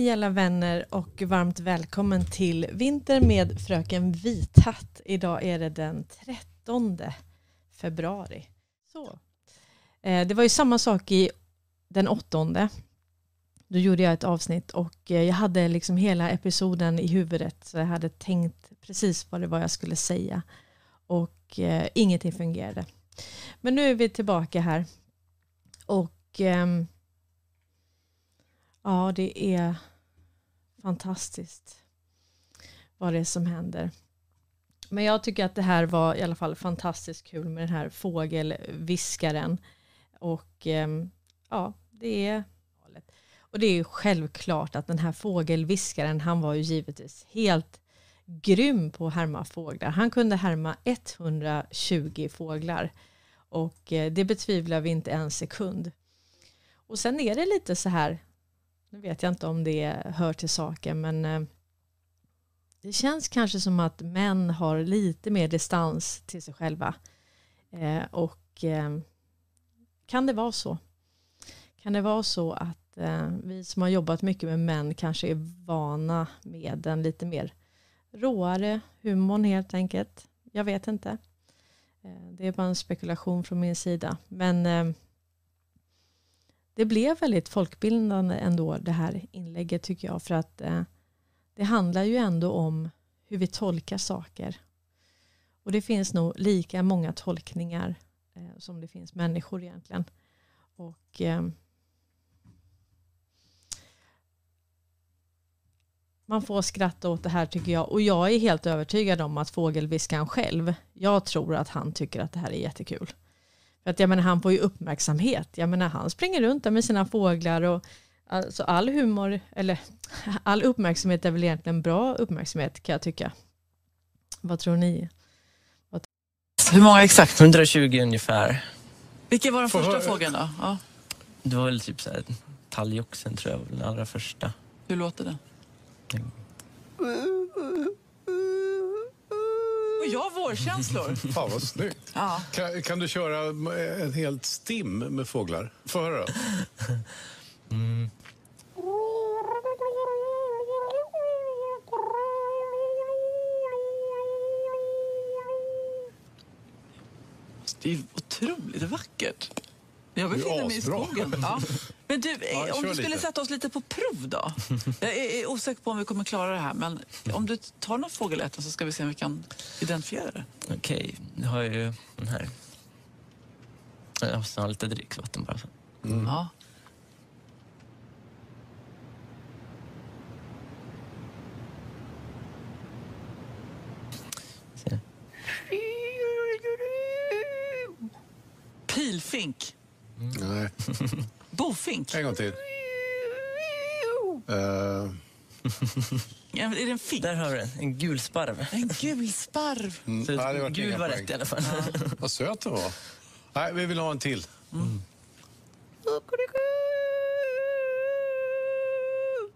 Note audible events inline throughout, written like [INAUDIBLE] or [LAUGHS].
Hej alla vänner och varmt välkommen till Vinter med Fröken Vithatt. Idag är det den 13 februari. Så. Eh, det var ju samma sak i den 8. Då gjorde jag ett avsnitt och eh, jag hade liksom hela episoden i huvudet så jag hade tänkt precis vad det var jag skulle säga och eh, ingenting fungerade. Men nu är vi tillbaka här och ehm, Ja, det är fantastiskt vad det är som händer. Men jag tycker att det här var i alla fall fantastiskt kul med den här fågelviskaren. Och ehm, ja, det är och det är ju självklart att den här fågelviskaren, han var ju givetvis helt grym på att härma fåglar. Han kunde härma 120 fåglar och eh, det betvivlar vi inte en sekund. Och sen är det lite så här, nu vet jag inte om det hör till saken, men eh, det känns kanske som att män har lite mer distans till sig själva. Eh, och eh, kan det vara så? Kan det vara så att vi som har jobbat mycket med män kanske är vana med den lite mer råare humorn helt enkelt? Jag vet inte. Det är bara en spekulation från min sida. Men det blev väldigt folkbildande ändå det här inlägget tycker jag. För att eh, det handlar ju ändå om hur vi tolkar saker. Och det finns nog lika många tolkningar eh, som det finns människor egentligen. Och eh, man får skratta åt det här tycker jag. Och jag är helt övertygad om att fågelviskaren själv, jag tror att han tycker att det här är jättekul. För att jag menar, han får ju uppmärksamhet. Jag menar, han springer runt där med sina fåglar och alltså all humor, eller [LAUGHS] all uppmärksamhet är väl egentligen bra uppmärksamhet kan jag tycka. Vad tror ni? Vad Hur många exakt? 120 ungefär. Vilken var den första fågeln då? Ja. Det var väl typ så här, talgoxen tror jag, den allra första. Hur låter det? Mm. Och jag vårkänslor. Fan vad snyggt. Ja. Kan, kan, du köra en helt stim med fåglar? Få höra. Mm. Det är otroligt vackert. Jag befinner mig i skogen. [LAUGHS] Ja. Men du, ja, om du skulle lite. sätta oss lite på prov då? [LAUGHS] Jag är, osäker på om vi kommer klara det här, men om du tar någon fågeläten så ska vi se om vi kan identifiera det. Okej, okay. nu har jag ju den här. Jag måste ha lite dricksvatten bara. Mm. Ja. Pilfink. Nej. [LAUGHS] Bofink? En gång till. Uh... Ja, är det en fink? Där har du den. En gul sparv. En gul sparv. Mm. Så ja, gul var rätt i alla fall. Ja. [LAUGHS] Vad söt den var. Nej, vi vill ha en till. Mm.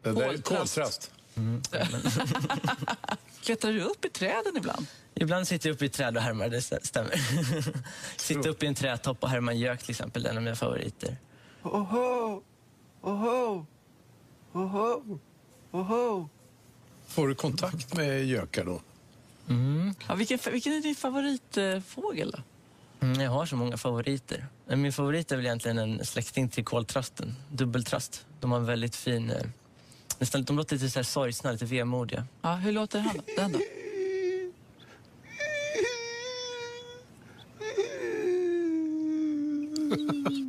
Det där är koltrast. Mm. [LAUGHS] Klättrar du upp i träden ibland? Ibland sitter jag uppe i träd och härmar, det stämmer. [LAUGHS] sitter uppe i en trädtopp och härmar gök till exempel, det är en av mina favoriter. Oho, oho, oho, oho. Får du kontakt med gökar då? Mm. Ja, vilken, vilken är din favoritfågel då? Mm, jag har så många favoriter. Min favorit är väl egentligen en släkting till koltrasten, dubbeltrast. De har en väldigt fin... Nästan, de låter lite så här sorgsna, lite vemodiga. Ja, hur låter han, den då?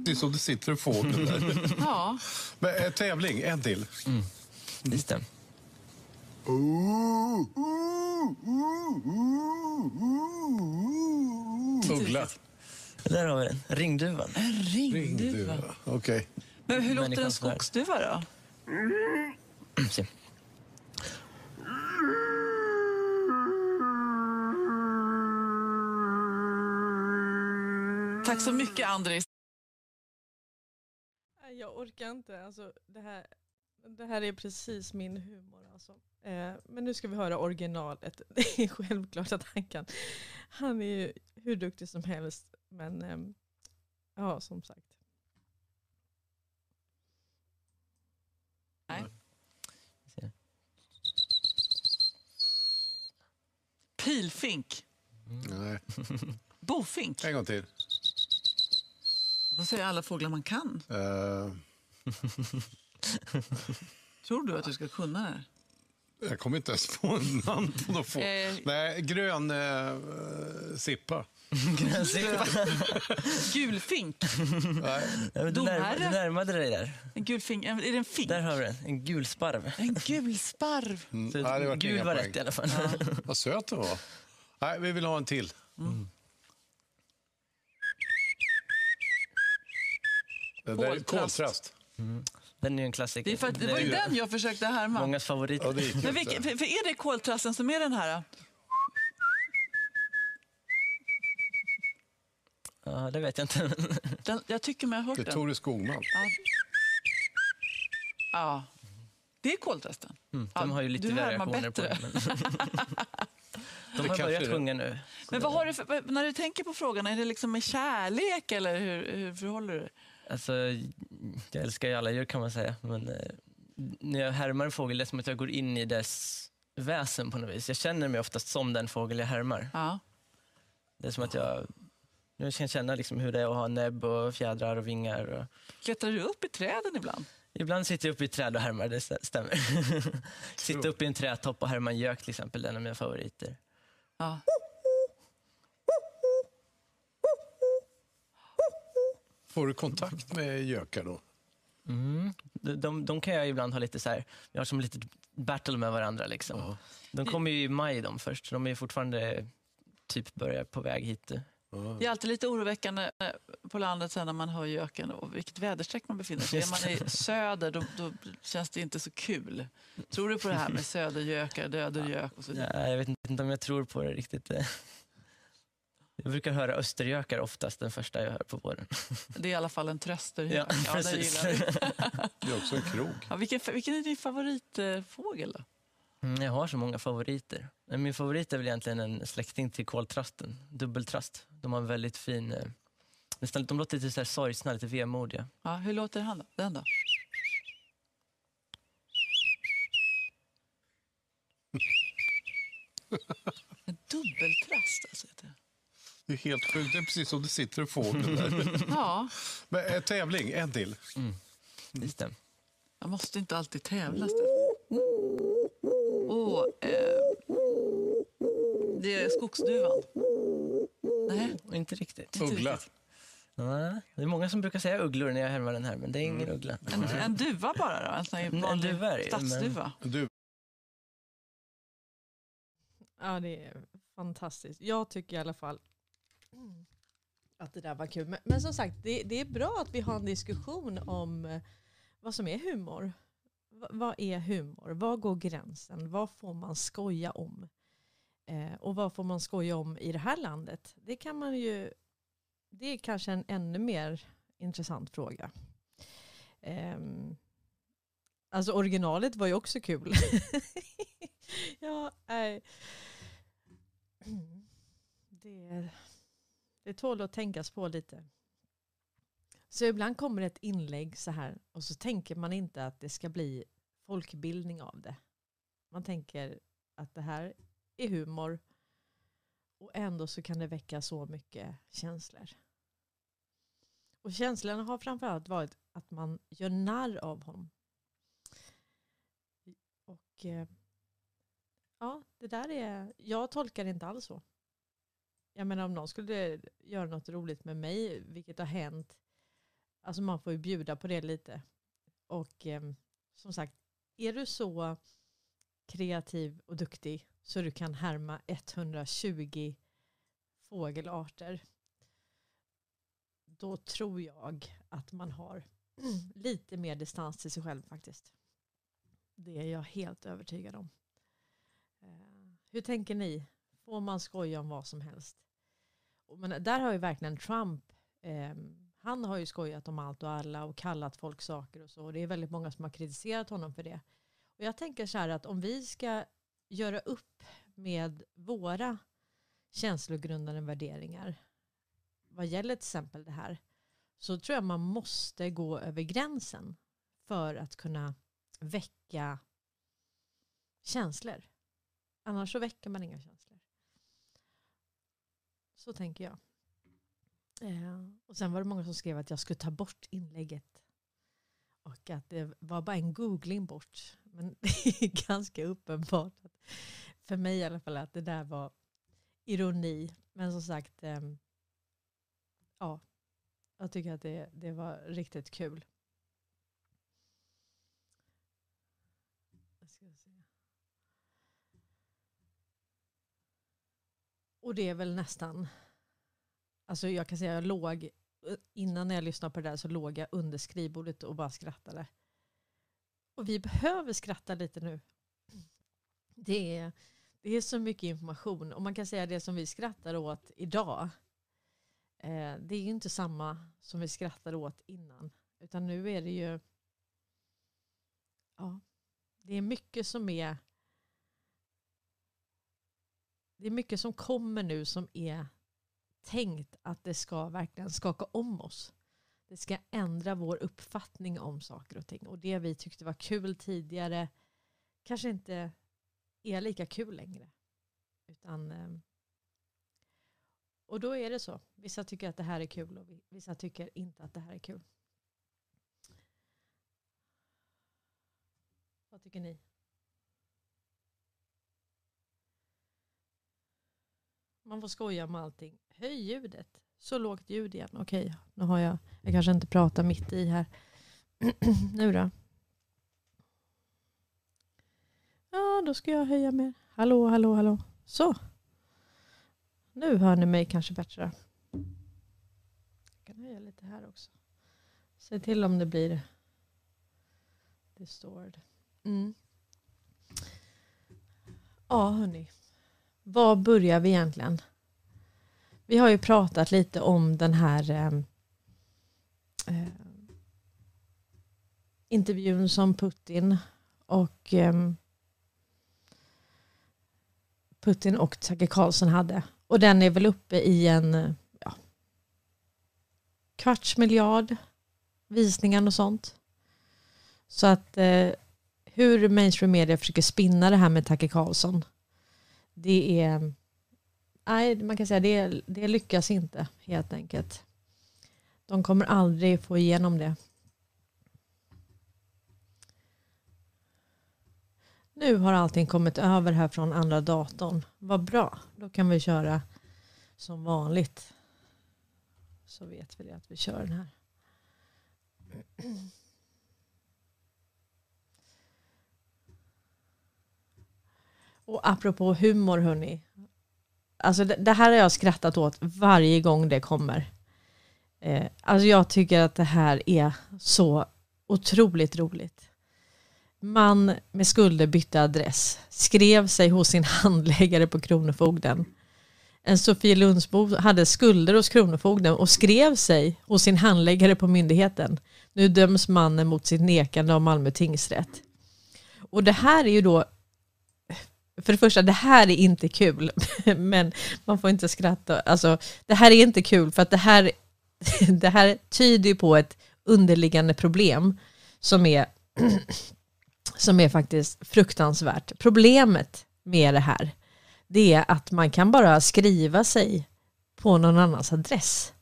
det är som det sitter en fågel där. Ja. Men eh, tävling, en till. Mm. Just det. Uggla. Där har vi den. Ringduvan. En ringduva. ringduva. Okej. Okay. Men hur låter en skogsduva då? [CLEARS THROAT] Se. Tack så mycket Andris. Jag orkar inte. Alltså, det, här, det här är precis min humor. Alltså. Eh, men nu ska vi höra originalet. [LAUGHS] Det är självklart att han kan. Han är ju hur duktig som helst. Men eh, ja, som sagt. Nej. Pilfink. Nej. Bofink. En gång till. Vad säger alla fåglar man kan? Uh, Tror du att du ska kunna det? jag kommer inte ens på namn på någon fågel. Eh. Nej, grön eh, sippa. [LAUGHS] Gulfink. Nej. Ja, men du, närmade, du närmade dig där. En gulfink. Är det en fink? Där har vi den. En gul sparv. En gulsparv. Så Mm. Ja, det vart gul var poäng. rätt i alla fall. [LAUGHS] Vad söt den var. Nej, vi vill ha en till. Det där är Koltrast. koltrast. Den är ju en klassiker. Det, är för det var ju den jag försökte härma. Mångas favorit. Ja, Men för, för är det koltrasten som är den här? Ja, det vet jag inte. [LAUGHS] Den, jag tycker mig ha hört Det är den. Tore Skogman. Ja. ja. Det är koltrasten. Mm, Ja, de har ju lite du variationer på bättre. [LAUGHS] det. Men... De har börjat sjunga nu. Men vad har du för, när du tänker på frågan, är det liksom med kärlek eller hur, hur förhåller du dig? Alltså, jag älskar ju alla djur kan man säga. Men eh, när jag härmar en fågel, det är som att jag går in i dess väsen på något vis. Jag känner mig oftast som den fågel jag härmar. Ja. Det är som att jag, jag kan känna liksom hur det är att ha näbb och fjädrar och vingar. Och... Klättrar du upp i träden ibland? Ibland sitter jag uppe i träd och härmar, det stä- stämmer. [LAUGHS] Sitta uppe i en trädtopp och härma en gök till exempel, det är en av mina favoriter. Ja. Får du kontakt med gökar då? Mm. De, de, de kan jag ibland ha lite så här, vi har som lite battle med varandra. Liksom. De kommer ju i maj de först, så de är fortfarande typ börjar på väg hit. Det är alltid lite oroväckande eh, på landet sen när man hör göken och vilket väderstreck man befinner sig i. Är man i söder då, då känns det inte så kul. Tror du på det här med södergökar, dödergök och så vidare? Ja, jag vet inte om jag tror på det riktigt. [LAUGHS] Jag brukar höra östergökar oftast den första jag hör på våren. [LAUGHS] Det är i alla fall en tröstergök. Ja, Ja, precis. gillar vi. [LAUGHS] Det är också en krog. Ja, vilken, vilken är din favoritfågel då? Mm, Jag har så många favoriter. Men Min favorit är väl egentligen en släkting till koltrasten, dubbeltrast. De har en väldigt fin... eh, Nästan, de låter lite så här sorgsna, lite vemodiga. Ja, hur låter han då? den då? [LAUGHS] En dubbeltrast alltså. heter det. Det är helt sjukt. Det är precis som det sitter en fågel där. [LAUGHS] Ja, Men eh, tävling, en till. Just det. jag måste inte alltid tävla. Stefan. Åh, eh, det är skogsduvan. Nej, Inte riktigt. inte Uggla. riktigt. Nej, det är många som brukar säga ugglor när jag härmar den här, men det är ingen uggla. En, en duva bara då? En här En vanlig duva är men- stadsduva? Du, Ja, det är fantastiskt. Jag tycker i alla fall att det där var kul. Men, men som sagt, det, det är bra att vi har en diskussion om eh, vad som är humor. Vad är humor? Var går gränsen? Vad får man skoja om? Eh, och vad får man skoja om i det här landet? Det kan man ju, det är kanske en ännu mer intressant fråga. Eh, alltså originalet var ju också kul. [LAUGHS] ja, eh, [CLEARS THROAT] Det, det tål att tänkas på lite. Så ibland kommer ett inlägg så här och så tänker man inte att det ska bli folkbildning av det. Man tänker att det här är humor och ändå så kan det väcka så mycket känslor. Och känslorna har framförallt varit att man gör narr av honom. Och eh, ja, det där är, jag tolkar det inte alls så. Jag menar om någon skulle göra något roligt med mig, vilket har hänt, alltså man får ju bjuda på det lite. Och eh, som sagt, är du så kreativ och duktig så du kan härma 120 fågelarter, då tror jag att man har lite mer distans till sig själv faktiskt. Det är jag helt övertygad om. Eh, hur tänker ni? Får man skoja om vad som helst? Men där har ju verkligen Trump, eh, han har ju skojat om allt och alla och kallat folk saker och så. Och det är väldigt många som har kritiserat honom för det. Och jag tänker så här att om vi ska göra upp med våra känslogrundande värderingar vad gäller till exempel det här så tror jag man måste gå över gränsen för att kunna väcka känslor. Annars så väcker man inga känslor. Så tänker jag. Eh, och sen var det många som skrev att jag skulle ta bort inlägget. Och att det var bara en googling bort. Men [LAUGHS] det är ganska uppenbart. För mig i alla fall att det där var ironi. Men som sagt, ehm, ja, jag tycker att det, det var riktigt kul. Och det är väl nästan, alltså jag kan säga jag låg, eh, innan jag lyssnade på det där så låg jag under skrivbordet och bara skrattade. Och vi behöver skratta lite nu. Det är, det är så mycket information och man kan säga det som vi skrattar åt idag. Eh, det är ju inte samma som vi skrattade åt innan. Utan nu är det ju, ja, det är mycket som är det är mycket som kommer nu som är tänkt att det ska verkligen skaka om oss. Det ska ändra vår uppfattning om saker och ting. Och det vi tyckte var kul tidigare kanske inte är lika kul längre. Utan, eh, och då är det så. Vissa tycker att det här är kul och vissa tycker inte att det här är kul. Vad tycker ni? Man får skoja med allting. Höj ljudet. Så lågt ljud igen. Okej, nu har jag. Jag kanske inte pratar mitt i här. [CLEARS THROAT] nu då? Ja, då ska jag höja mer. Hallå, hallå, hallå. Så. Nu hör ni mig kanske bättre. Jag kan höja lite här också. Se till om det blir distord. Mm. Ja, hörni. Var börjar vi egentligen? Vi har ju pratat lite om den här eh, eh, intervjun som Putin och eh, Putin och Tage Karlsson hade. Och den är väl uppe i en eh, ja, kvarts miljard visningar och sånt. Så att eh, hur mainstream media försöker spinna det här med Tage Karlsson det är, nej man kan säga det, det lyckas inte helt enkelt. De kommer aldrig få igenom det. Nu har allting kommit över här från andra datorn. Vad bra, då kan vi köra som vanligt. Så vet vi det att vi kör den här. Och apropå humor hörni. Alltså det, det, här har jag skrattat åt varje gång det kommer. Eh, alltså jag tycker att det här är så otroligt roligt. Man med skulder bytte adress, skrev sig hos sin [LAUGHS] handläggare på Kronofogden. En Sofielundsbo hade skulder hos Kronofogden och skrev sig hos sin handläggare på myndigheten. Nu döms mannen mot sitt nekande av Malmö tingsrätt. Och det här är ju då för det första, det här är inte kul, [LAUGHS] men man får inte skratta. Alltså, det här är inte kul för att det här, [LAUGHS] det här tyder på ett underliggande problem som är, [CLEARS THROAT] som är faktiskt fruktansvärt. Problemet med det här, det är att man kan bara skriva sig på någon annans adress.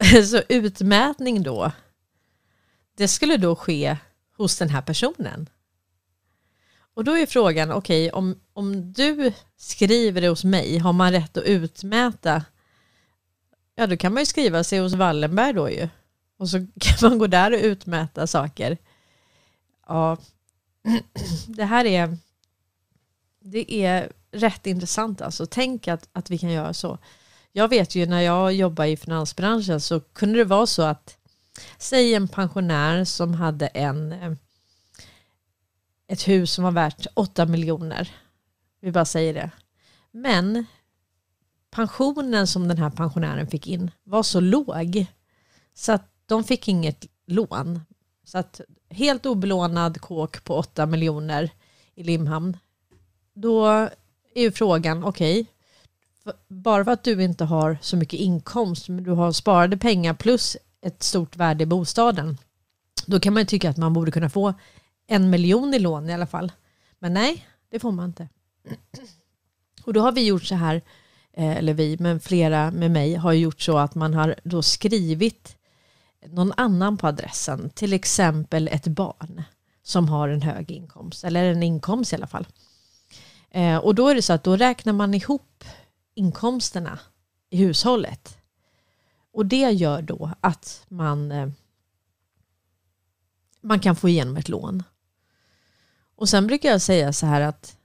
[LAUGHS] Så utmätning då, det skulle då ske hos den här personen. Och då är frågan, okej, okay, om, om du skriver det hos mig, har man rätt att utmäta? Ja, då kan man ju skriva sig hos Wallenberg då ju. Och så [LAUGHS] kan man gå där och utmäta saker. Ja, [CLEARS THROAT] det här är, det är rätt intressant alltså. Tänk att, att vi kan göra så. Jag vet ju när jag jobbade i finansbranschen så kunde det vara så att säg en pensionär som hade en eh, ett hus som var värt 8 miljoner. Vi bara säger det. Men pensionen som den här pensionären fick in var så låg så att de fick inget lån. Så att helt obelånad kåk på 8 miljoner i Limhamn. Då är ju frågan, okej, okay, bara för att du inte har så mycket inkomst men du har sparade pengar plus ett stort värde i bostaden. Då kan man tycka att man borde kunna få en miljon i lån i alla fall. Men nej, det får man inte. Och då har vi gjort så här eh, eller vi, men flera med mig har gjort så att man har då skrivit någon annan på adressen, till exempel ett barn som har en hög inkomst, eller en inkomst i alla fall. Eh, och då är det så att då räknar man ihop inkomsterna i hushållet. Och det gör då att man, eh, man kan få igenom ett lån. Och sen brukar jag säga så här att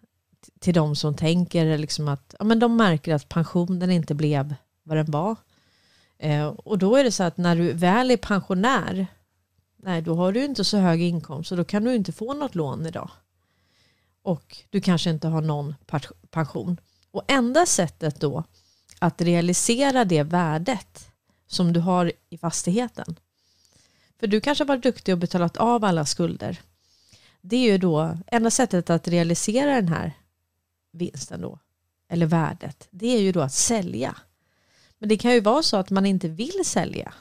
till de som tänker liksom att ja, men de märker att pensionen inte blev vad den var. Eh, och då är det så att när du väl är pensionär, nej då har du inte så hög inkomst och då kan du inte få något lån idag. Och du kanske inte har någon pension. Och enda sättet då att realisera det värdet som du har i fastigheten. För du kanske har varit duktig och betalat av alla skulder. Det är ju då enda sättet att realisera den här vinsten då, eller värdet, det är ju då att sälja. Men det kan ju vara så att man inte vill sälja.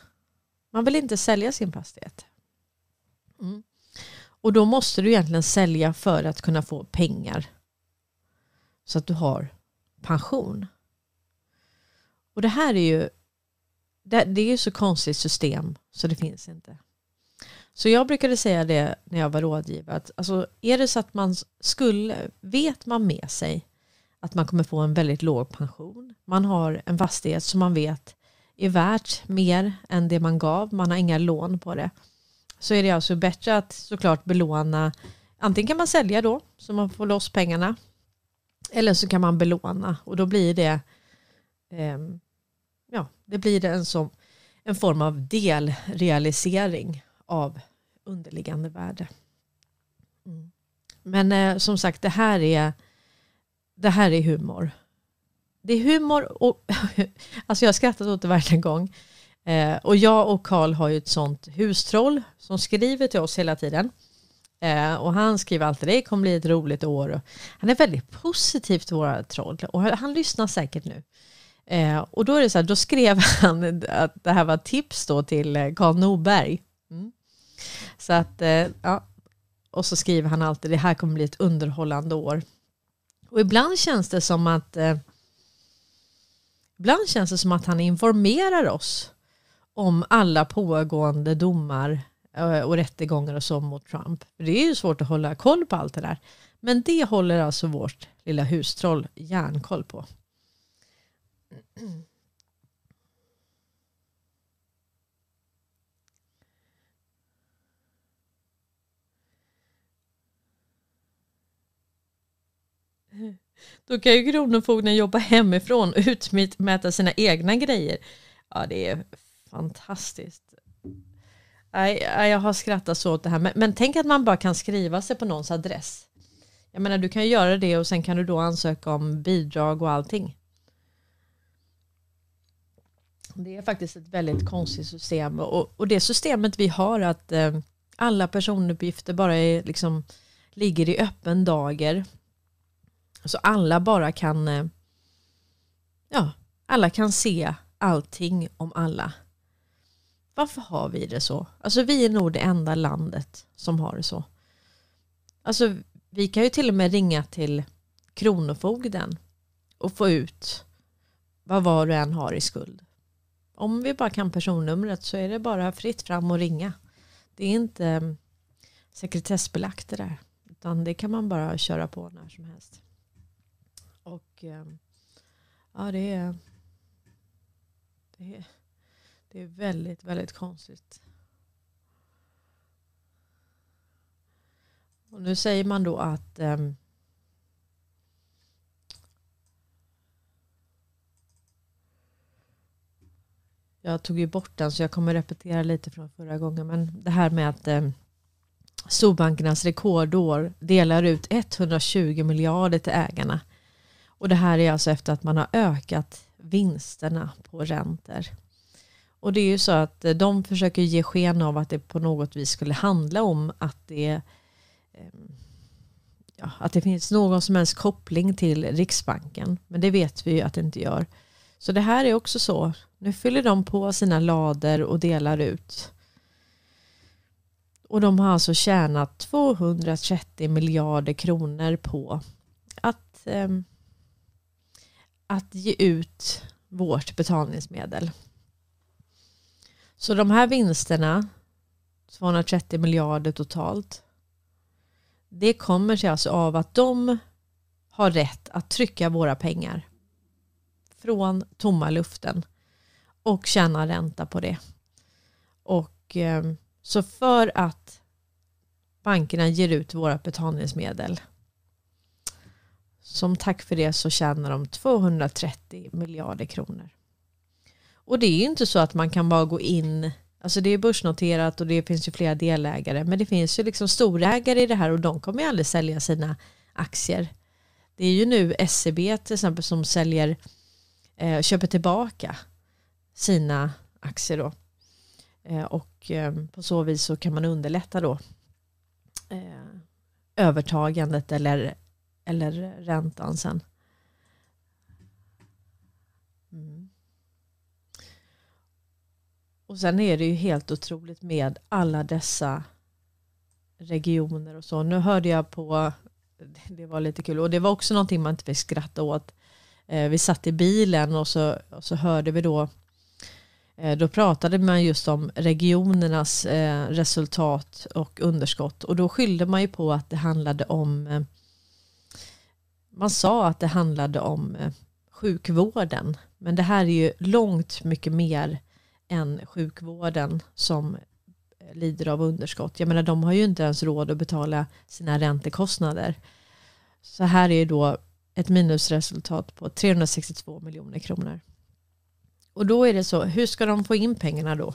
Man vill inte sälja sin fastighet. Mm. Och då måste du egentligen sälja för att kunna få pengar. Så att du har pension. Och det här är ju det, det är ju så konstigt system så det finns inte. Så jag brukade säga det när jag var rådgivare. Att, alltså, är det så att man skulle, vet man med sig att man kommer få en väldigt låg pension. Man har en fastighet som man vet är värt mer än det man gav. Man har inga lån på det. Så är det alltså bättre att såklart belåna. Antingen kan man sälja då så man får loss pengarna. Eller så kan man belåna och då blir det eh, ja, det blir en, som, en form av delrealisering av underliggande värde. Mm. Men eh, som sagt, det här är, det här är humor. Det är humor och [LAUGHS] alltså jag har skrattat åt det varje gång. Eh, och jag och Karl har ju ett sånt hustroll som skriver till oss hela tiden. Eh, och han skriver alltid det kommer bli ett roligt år. han är väldigt positiv till våra troll och han lyssnar säkert nu. Eh, och då är det så här, då skrev [LAUGHS] han att det här var tips då till eh, Karl Norberg. Så att, eh, ja. Och så skriver han alltid det här kommer bli ett underhållande år. Och ibland känns det som att eh, ibland känns det som att han informerar oss om alla pågående domar eh, och rättegångar och så mot Trump. det är ju svårt att hålla koll på allt det där. Men det håller alltså vårt lilla hustroll järnkoll på. Då kan ju Kronofogden jobba hemifrån [LAUGHS] och utmäta sina egna grejer. Ja, det är fantastiskt. jag har skrattat så åt det här. Men, men tänk att man bara kan skriva sig på någons adress. Jag menar, du kan göra det och sen kan du då ansöka om bidrag och allting. Det är faktiskt ett väldigt konstigt system och, och det systemet vi har att eh, alla personuppgifter bara är, liksom, ligger i öppen dager. Så alla bara kan eh, ja, alla kan se allting om alla. Varför har vi det så? Alltså vi är nog det enda landet som har det så. Alltså vi kan ju till och med ringa till Kronofogden och få ut vad var och en har i skuld. Om vi bara kan personnumret så är det bara fritt fram och ringa. Det är inte mm, sekretessbelagt det där. Utan det kan man bara köra på när som helst. Och ehm, ja, det är, det är, det är väldigt, väldigt konstigt. Och nu säger man då att um, Jag tog ju bort den så jag kommer repetera lite från förra gången. Men det här med att eh, storbankernas rekordår delar ut 120 miljarder till ägarna. Och det här är alltså efter att man har ökat vinsterna på räntor. Och det är ju så att eh, de försöker ge sken av att det på något vis skulle handla om att det, ehm, ja, att det finns någon som helst koppling till Riksbanken. Men det vet vi ju att det inte gör. Så det här är också så. Nu fyller de på sina lader och delar ut. Och de har alltså tjänat 230 miljarder kronor på att, eh, att ge ut vårt betalningsmedel. Så de här vinsterna, 230 miljarder totalt, det kommer sig alltså av att de har rätt att trycka våra pengar från tomma luften och tjäna ränta på det. Och eh, så för att bankerna ger ut våra betalningsmedel som tack för det så tjänar de 230 miljarder kronor. Och det är ju inte så att man kan bara gå in, alltså det är börsnoterat och det finns ju flera delägare, men det finns ju liksom storägare i det här och de kommer ju aldrig sälja sina aktier. Det är ju nu SEB till exempel som säljer, eh, köper tillbaka sina aktier då. Eh, och eh, på så vis så kan man underlätta då eh, övertagandet eller, eller räntan sen. Mm. Och sen är det ju helt otroligt med alla dessa regioner och så. Nu hörde jag på, [LAUGHS] det var lite kul och det var också någonting man inte fick skratta åt. Eh, vi satt i bilen och så, och så hörde vi då eh, då pratade man just om regionernas eh, resultat och underskott och då skyllde man ju på att det handlade om man sa att det handlade om eh, sjukvården men det här är ju långt mycket mer än sjukvården som eh, lider av underskott. Jag menar de har ju inte ens råd att betala sina räntekostnader. Så här är ju då ett minusresultat på 362 miljoner kronor. Och då är det så, hur ska de få in pengarna då?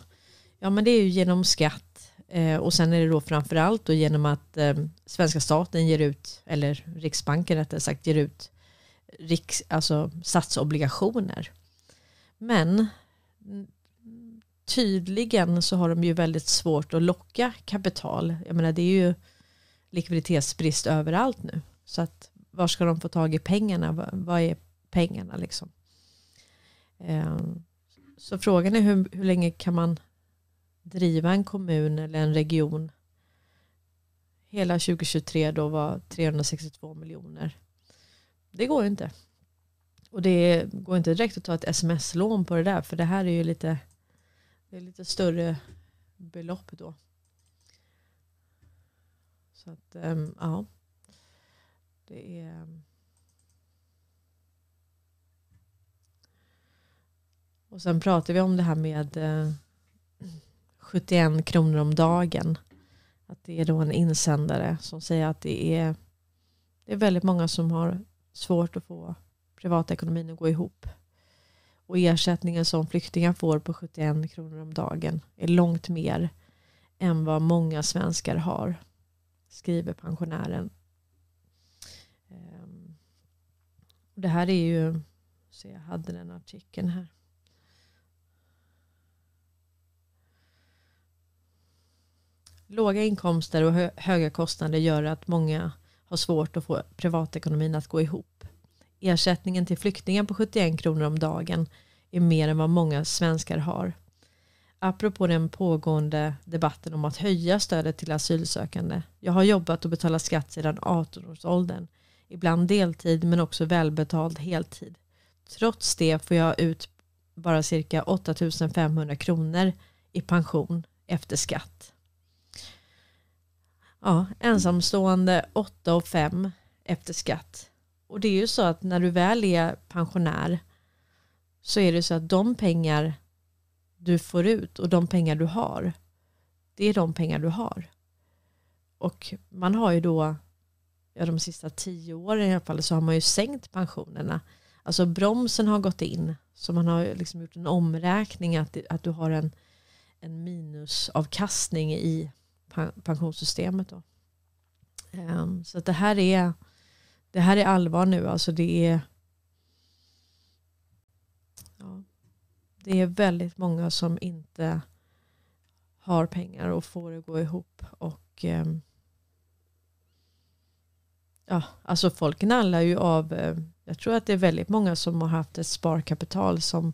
Ja men det är ju genom skatt Eh, och sen är det då framförallt då genom att eh, svenska staten ger ut, eller Riksbanken rättare sagt ger ut riks, alltså statsobligationer. Men mm, tydligen så har de ju väldigt svårt att locka kapital. Jag menar det är ju likviditetsbrist överallt nu. Så att var ska de få tag i pengarna? Vad är pengarna liksom? Eh, så frågan är hur, hur länge kan man driva en kommun eller en region? Hela 2023 då var 362 miljoner. Det går inte. Och det går inte direkt att ta ett sms-lån på det där. För det här är ju lite, det är lite större belopp då. Så att, ehm, ja. Det är... Ehm, Och sen pratar vi om det här med eh, 71 kronor om dagen. Att det är då en insändare som säger att det är, det är väldigt många som har svårt att få privatekonomin att gå ihop. Och ersättningen som flyktingar får på 71 kronor om dagen är långt mer än vad många svenskar har, skriver pensionären. Ehm, det här är ju, så jag hade den artikeln här. Låga inkomster och höga kostnader gör att många har svårt att få privatekonomin att gå ihop. Ersättningen till flyktingar på 71 kronor om dagen är mer än vad många svenskar har. Apropå den pågående debatten om att höja stödet till asylsökande. Jag har jobbat och betalat skatt sedan 18-årsåldern. Ibland deltid men också välbetald heltid. Trots det får jag ut bara cirka 8500 kronor i pension efter skatt. Ja, ensamstående 8 och 5 efter skatt. Och det är ju så att när du väl är pensionär så är det så att de pengar du får ut och de pengar du har det är de pengar du har. Och man har ju då ja, de sista tio åren i alla fall så har man ju sänkt pensionerna. Alltså bromsen har gått in så man har liksom gjort en omräkning att, att du har en, en minusavkastning i pensionssystemet. Då. Ehm, så det här är det här är allvar nu. Alltså det är ja, det är väldigt många som inte har pengar och får det gå ihop. Och ehm, ja, alltså folk nallar ju av eh, jag tror att det är väldigt många som har haft ett sparkapital som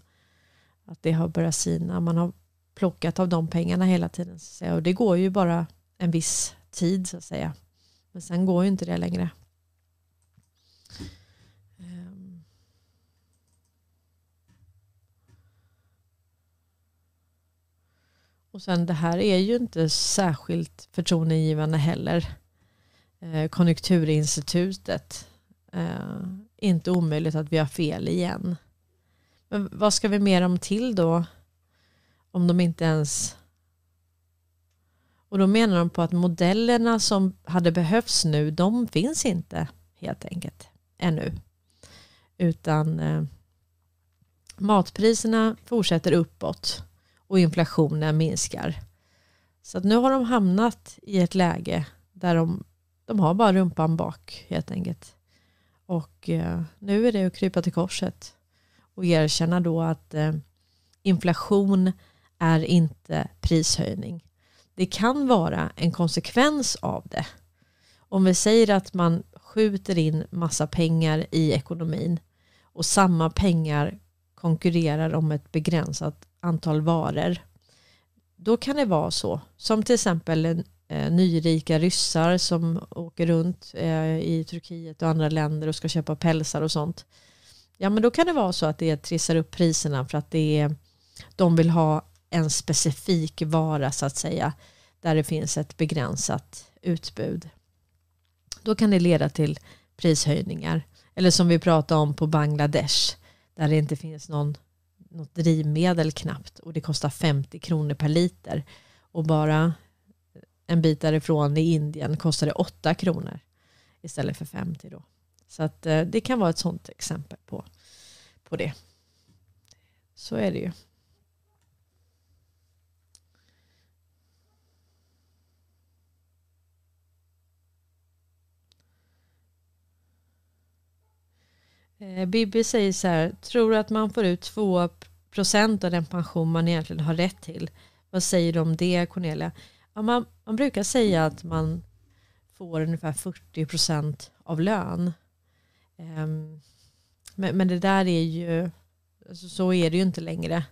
att det har börjat sina. Man har plockat av de pengarna hela tiden. Så att säga. Och det går ju bara en viss tid så att säga. Men sen går ju inte det längre. Ehm. Och sen det här är ju inte särskilt förtroendegivande heller. Ehm, konjunkturinstitutet. Ehm, inte omöjligt att vi har fel igen. Men vad ska vi mer om till då? Om de inte ens... Och då menar de på att modellerna som hade behövts nu, de finns inte helt enkelt ännu. Utan eh, matpriserna fortsätter uppåt och inflationen minskar. Så nu har de hamnat i ett läge där de, de har bara rumpan bak helt enkelt. Och eh, nu är det att krypa till korset och erkänna då att eh, inflation är inte prishöjning. Det kan vara en konsekvens av det. Om vi säger att man skjuter in massa pengar i ekonomin och samma pengar konkurrerar om ett begränsat antal varor. Då kan det vara så. Som till exempel eh, nyrika ryssar som åker runt eh, i Turkiet och andra länder och ska köpa pälsar och sånt. Ja men då kan det vara så att det trissar upp priserna för att det är, de vill ha en specifik vara så att säga. Där det finns ett begränsat utbud. Då kan det leda till prishöjningar. Eller som vi pratade om på Bangladesh. Där det inte finns någon, något drivmedel knappt. Och det kostar 50 kronor per liter. Och bara en bit därifrån i Indien kostar det 8 kronor. Istället för 50 då. Så att eh, det kan vara ett sånt exempel på, på det. Så är det ju. Eh, Bibi säger så här, tror att man får ut 2% av den pension man egentligen har rätt till. Vad säger du om det Cornelia? Ja, man, man brukar säga att man får ungefär 40% av lön. Um, men, men, det där är ju, alltså, så är det ju inte längre.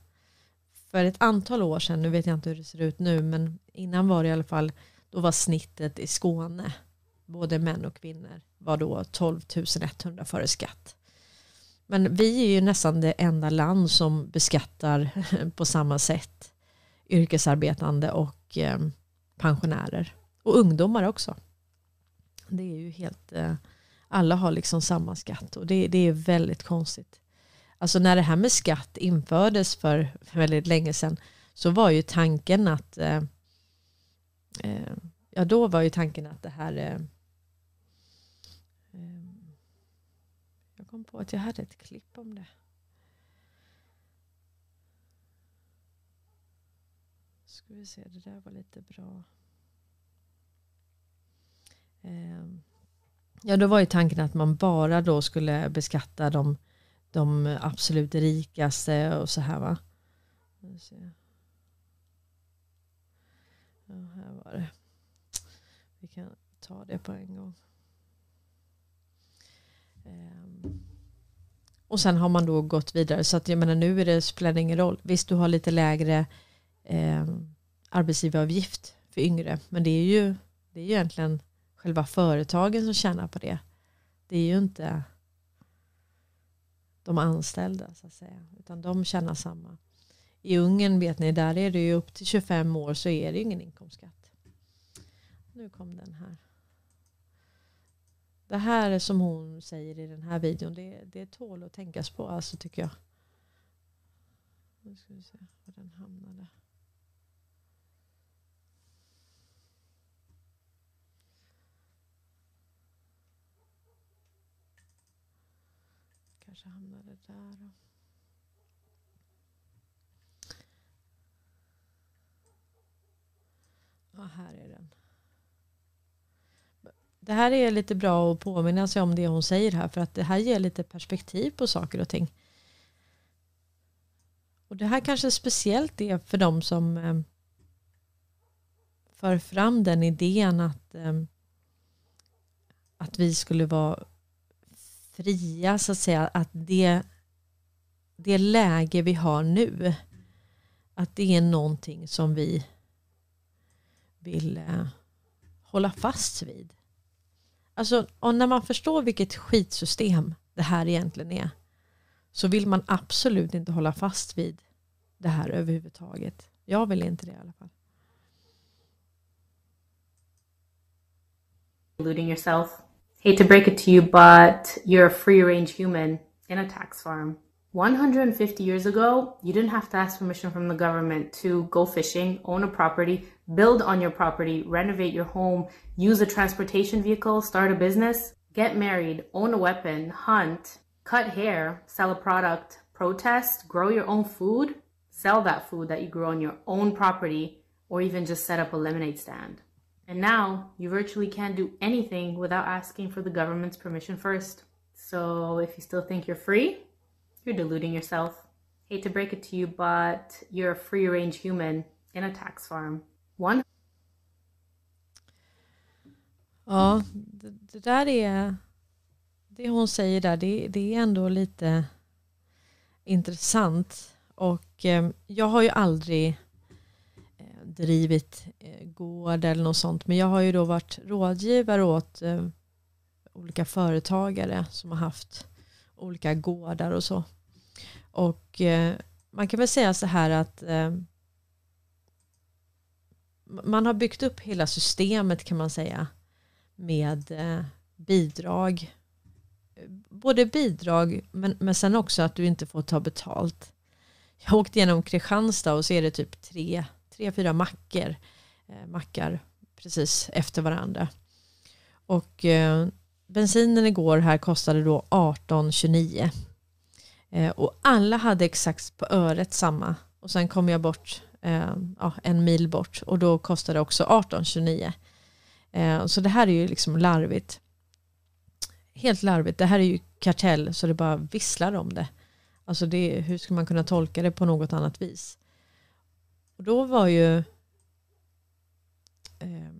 För ett antal år sedan, nu vet jag inte hur det ser ut nu, men innan var det i alla fall, då var snittet i Skåne, både män och kvinnor, var då 12 100 före skatt. Men vi är ju nästan det enda land som beskattar [LAUGHS] på samma sätt yrkesarbetande och eh, pensionärer. Och ungdomar också. Det är ju helt, eh, alla har liksom samma skatt och det, det är väldigt konstigt. Alltså när det här med skatt infördes för väldigt länge sedan så var ju tanken att eh, ja då var ju tanken att det här kom på att jag hade ett klipp om det. Ska vi se, det där var lite bra. Ehm, ja, då var ju tanken att man bara då skulle beskatta de, de absolut rikaste och så här va. Ja, här var det. Vi kan ta det på en gång. Ehm, och sen har man då gått vidare. Så att jag menar nu är det, spelar det ingen roll. Visst du har lite lägre eh, arbetsgivaravgift för yngre. Men det är ju det är ju egentligen själva företagen som tjänar på det. Det är ju inte de anställda så att säga. Utan de tjänar samma. I Ungern vet ni, där är det ju upp till 25 år så är det ingen inkomstskatt. Nu kom den här. Det här som hon säger i den här videon, det, det tål att tänkas på alltså tycker jag. Nu ska vi se var den hamnade. Kanske hamnade där. Ja, här är den. Det här är lite bra att påminna sig om det hon säger här. För att det här ger lite perspektiv på saker och ting. Och det här kanske speciellt är för de som eh, för fram den idén att, eh, att vi skulle vara fria så att säga. Att det, det läge vi har nu. Att det är någonting som vi vill eh, hålla fast vid. Alltså, och när man förstår vilket skitsystem det här egentligen är så vill man absolut inte hålla fast vid det här överhuvudtaget. Jag vill inte det i alla fall. Deluding yourself. Hate to break it to you, but you're a free range human in a tax farm. 150 years ago, you didn't have to ask permission from the government to go fishing, own a property, build on your property, renovate your home, use a transportation vehicle, start a business, get married, own a weapon, hunt, cut hair, sell a product, protest, grow your own food, sell that food that you grow on your own property, or even just set up a lemonade stand. And now you virtually can't do anything without asking for the government's permission first. So if you still think you're free, you're deluding yourself. Hate to break it to you, but you're a free range human in a tax farm. One Ja, det, det, där är... Det hon säger där, det, det är ändå lite intressant. Och eh, jag har ju aldrig eh, drivit eh, gård eller något sånt. Men jag har ju då varit rådgivare åt eh, olika företagare som har haft olika gårdar och så. Och eh, man kan väl säga så här att eh, man har byggt upp hela systemet kan man säga med eh, bidrag. Både bidrag men, men sen också att du inte får ta betalt. Jag åkte genom Kristianstad och så är det typ tre, tre fyra mackor, eh, mackar precis efter varandra. Och eh, bensinen igår här kostade då 18,29. Eh, och alla hade exakt på öret samma. Och sen kom jag bort Eh, ja, en mil bort och då kostar det också 18,29. Eh, så det här är ju liksom larvigt. Helt larvigt. Det här är ju kartell så det bara visslar om det. Alltså det, hur ska man kunna tolka det på något annat vis? Och då var ju eh,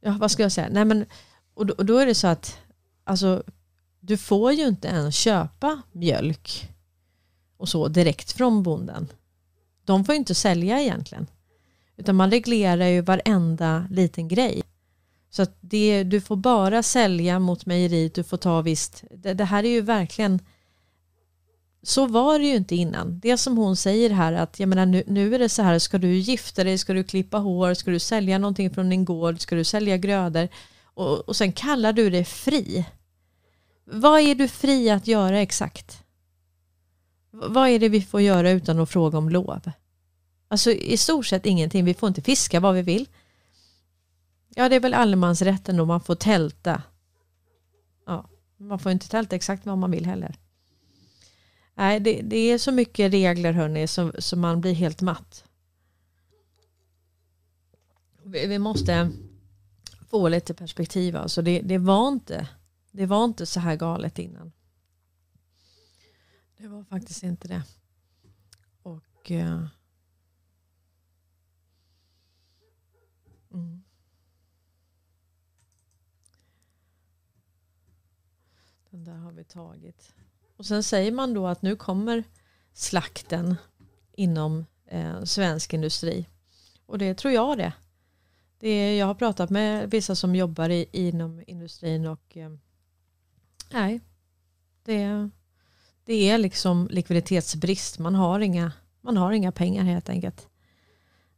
Ja, vad ska jag säga? Nej, men, och, då, och då är det så att alltså, du får ju inte ens köpa mjölk och så direkt från bonden. De får ju inte sälja egentligen. Utan man reglerar ju varenda liten grej. Så att det, du får bara sälja mot mejeriet, du får ta visst. Det, det, här är ju verkligen så var det ju inte innan. Det som hon säger här att jag menar, nu, nu är det så här, ska du gifta dig, ska du klippa hår, ska du sälja någonting från din gård, ska du sälja grödor och, och sen kallar du det fri. Vad är du fri att göra exakt? Vad är det vi får göra utan att fråga om lov? Alltså i stort sett ingenting. Vi får inte fiska vad vi vill. Ja, det är väl allemansrätten då. Man får tälta. Ja, man får inte tälta exakt vad man vill heller. Nej, det, det är så mycket regler hörni så, så man blir helt matt. Vi, vi måste få lite perspektiv. Alltså det, det, var inte, det var inte så här galet innan. Det var faktiskt inte det. Och... Uh, mm. Den där har vi tagit. Och sen säger man då att nu kommer slakten inom eh, svensk industri. Och det tror jag det. det är, jag har pratat med vissa som jobbar i, inom industrin och eh, nej, det, det är liksom likviditetsbrist. Man har, inga, man har inga pengar helt enkelt.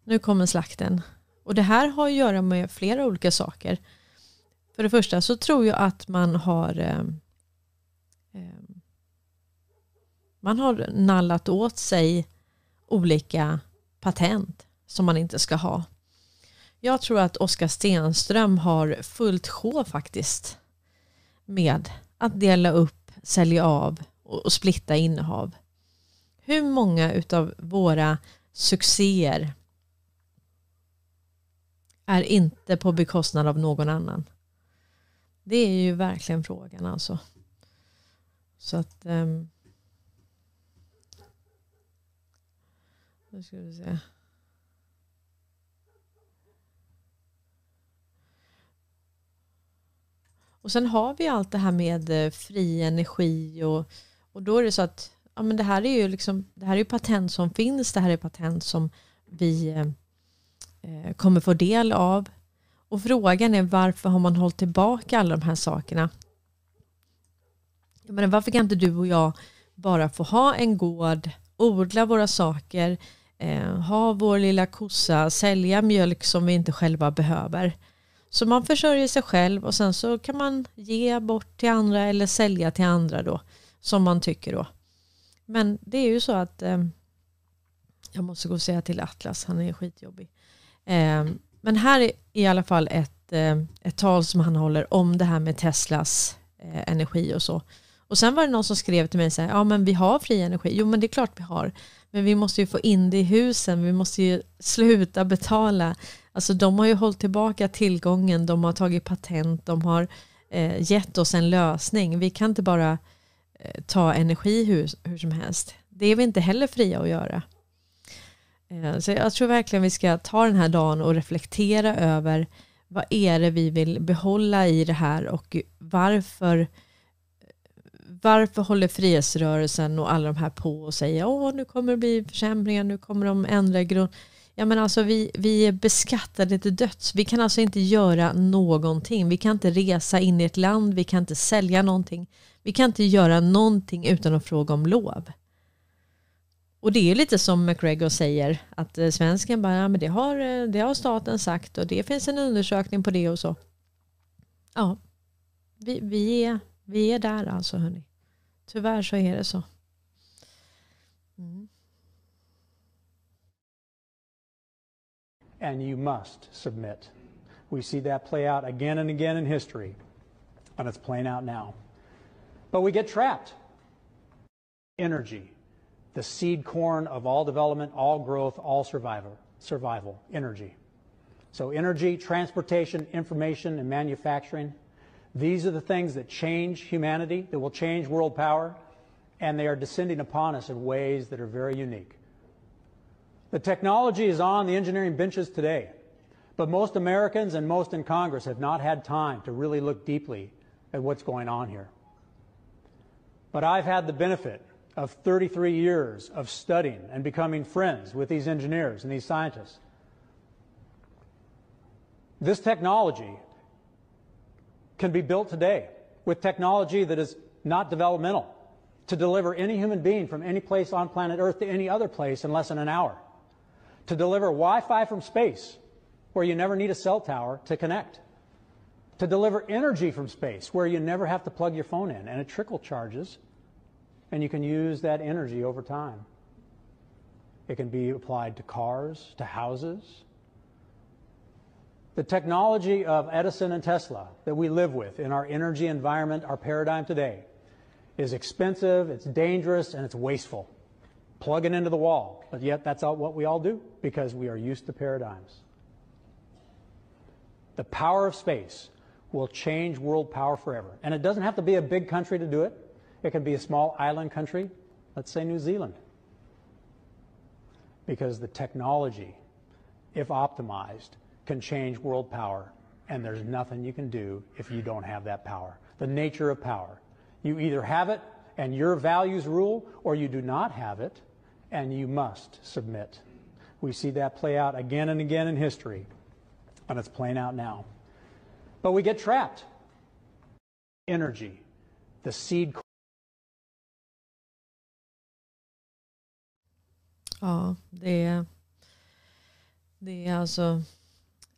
Nu kommer slakten. Och det här har att göra med flera olika saker. För det första så tror jag att man har eh, eh man har nallat åt sig olika patent som man inte ska ha. Jag tror att Oskar Stenström har fullt sjå faktiskt med att dela upp, sälja av och splitta innehav. Hur många utav våra succéer är inte på bekostnad av någon annan? Det är ju verkligen frågan alltså. Så att um, Nu ska vi se. Och sen har vi allt det här med eh, fri energi och, och då är det så att ja, men det här är ju liksom, det här är patent som finns, det här är patent som vi eh, eh, kommer få del av. Och frågan är varför har man hållit tillbaka alla de här sakerna? Jag menar, varför kan inte du och jag bara få ha en gård odla våra saker, eh, ha vår lilla kossa, sälja mjölk som vi inte själva behöver. Så man försörjer sig själv och sen så kan man ge bort till andra eller sälja till andra då. Som man tycker då. Men det är ju så att eh, jag måste gå och säga till Atlas, han är skitjobbig. Eh, men här är i alla fall ett, eh, ett tal som han håller om det här med Teslas eh, energi och så. Och sen var det någon som skrev till mig så här, ja men vi har fri energi. Jo men det är klart vi har. Men vi måste ju få in det i husen, vi måste ju sluta betala. Alltså de har ju hållit tillbaka tillgången, de har tagit patent, de har eh, gett oss en lösning. Vi kan inte bara eh, Eh, ta energi hur, hur som helst. Det är vi inte heller fria att göra. Eh, så jag tror verkligen vi ska ta den här dagen och reflektera över vad är det vi vill behålla i det här och varför varför håller frihetsrörelsen och alla de här på och säger åh nu kommer det bli försämringar, nu kommer de ändra grund. Ja men alltså vi, vi är beskattade till döds. Vi kan alltså inte göra någonting. Vi kan inte resa in i ett land, vi kan inte sälja någonting. Vi kan inte göra någonting utan att fråga om lov. Och det är lite som McGregor säger att eh, svensken bara, ja, men det har, eh, det har staten sagt och det finns en undersökning på det och så. Ja, vi, vi, är, vi är där alltså hörni. Tyvärr så är det så. Mm. And you must submit. We see that play out again and again in history, and it's playing out now. But we get trapped. Energy, the seed corn of all development, all growth, all survival, survival, energy. So energy, transportation, information, and manufacturing these are the things that change humanity, that will change world power, and they are descending upon us in ways that are very unique. The technology is on the engineering benches today, but most Americans and most in Congress have not had time to really look deeply at what's going on here. But I've had the benefit of 33 years of studying and becoming friends with these engineers and these scientists. This technology can be built today with technology that is not developmental to deliver any human being from any place on planet Earth to any other place in less than an hour. To deliver Wi-Fi from space where you never need a cell tower to connect. To deliver energy from space where you never have to plug your phone in and it trickle charges and you can use that energy over time. It can be applied to cars, to houses, the technology of Edison and Tesla that we live with in our energy environment, our paradigm today, is expensive, it's dangerous, and it's wasteful. Plug it into the wall. But yet, that's what we all do because we are used to paradigms. The power of space will change world power forever. And it doesn't have to be a big country to do it, it can be a small island country, let's say New Zealand. Because the technology, if optimized, can change world power, and there's nothing you can do if you don't have that power. The nature of power. You either have it and your values rule, or you do not have it and you must submit. We see that play out again and again in history, and it's playing out now. But we get trapped. Energy, the seed. Ja, det är, det är alltså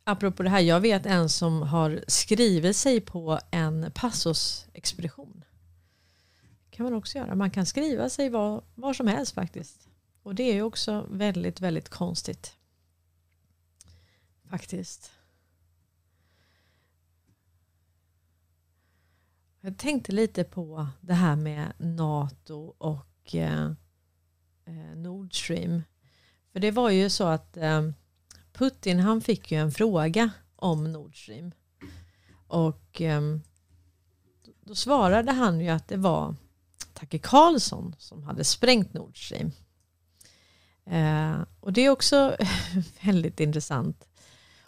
Apropå det här, jag vet en som har skrivit sig på en passosexpedition. kan man också göra. Man kan skriva sig var, var som helst faktiskt. Och det är ju också väldigt, väldigt konstigt. Faktiskt. Jag tänkte lite på det här med NATO och eh, eh, Nord Stream. För det var ju så att eh, Putin han fick ju en fråga om Nord Stream. Och eh, då svarade han ju att det var Tacke Karlsson som hade sprängt Nord Stream. Eh, och det är också [LAUGHS] väldigt intressant.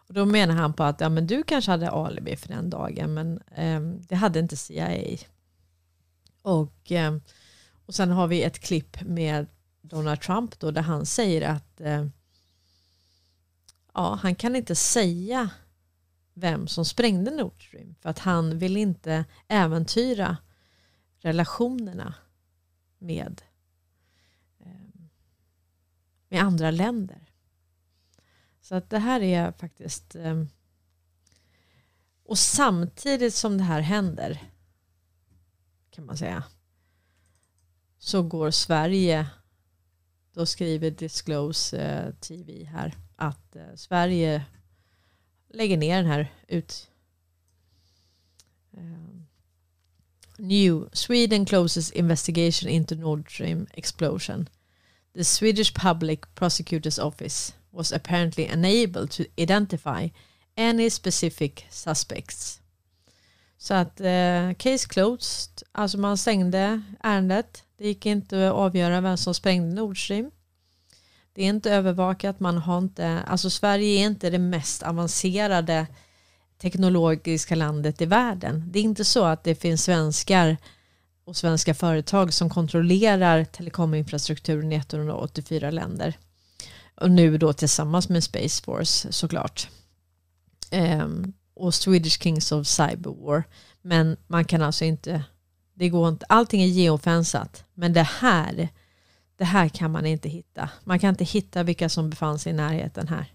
Och då menar han på att ja, men du kanske hade alibi för den dagen men eh, det hade inte CIA. Och, eh, och sen har vi ett klipp med Donald Trump då där han säger att eh, ja, han kan inte säga vem som sprängde Nord Stream för att han vill inte äventyra relationerna med, ehm, med andra länder. Så att det här är faktiskt... Ehm, och samtidigt som det här händer, kan man säga, så går Sverige, då skriver Disclose eh, TV här, att eh, Sverige lägger ner den här ut... Ehm, New Sweden closes investigation into Nord Stream explosion. The Swedish Public Prosecutor's Office was apparently unable to identify any specific suspects. Så att eh, case closed, alltså man stängde ärendet. Det gick inte att avgöra vem som sprängde Nord Stream. Det är inte övervakat, man har inte, alltså Sverige är inte det mest avancerade teknologiska landet i världen. Det är inte så att det finns svenskar och svenska företag som kontrollerar telekominfrastrukturen i 184 länder. Och nu då tillsammans med Space Force såklart. Um, och Swedish Kings of Cyber War. Men man kan alltså inte, det går inte, allting är geofensat. Men det här, det här kan man inte hitta. Man kan inte hitta vilka som befann sig i närheten här.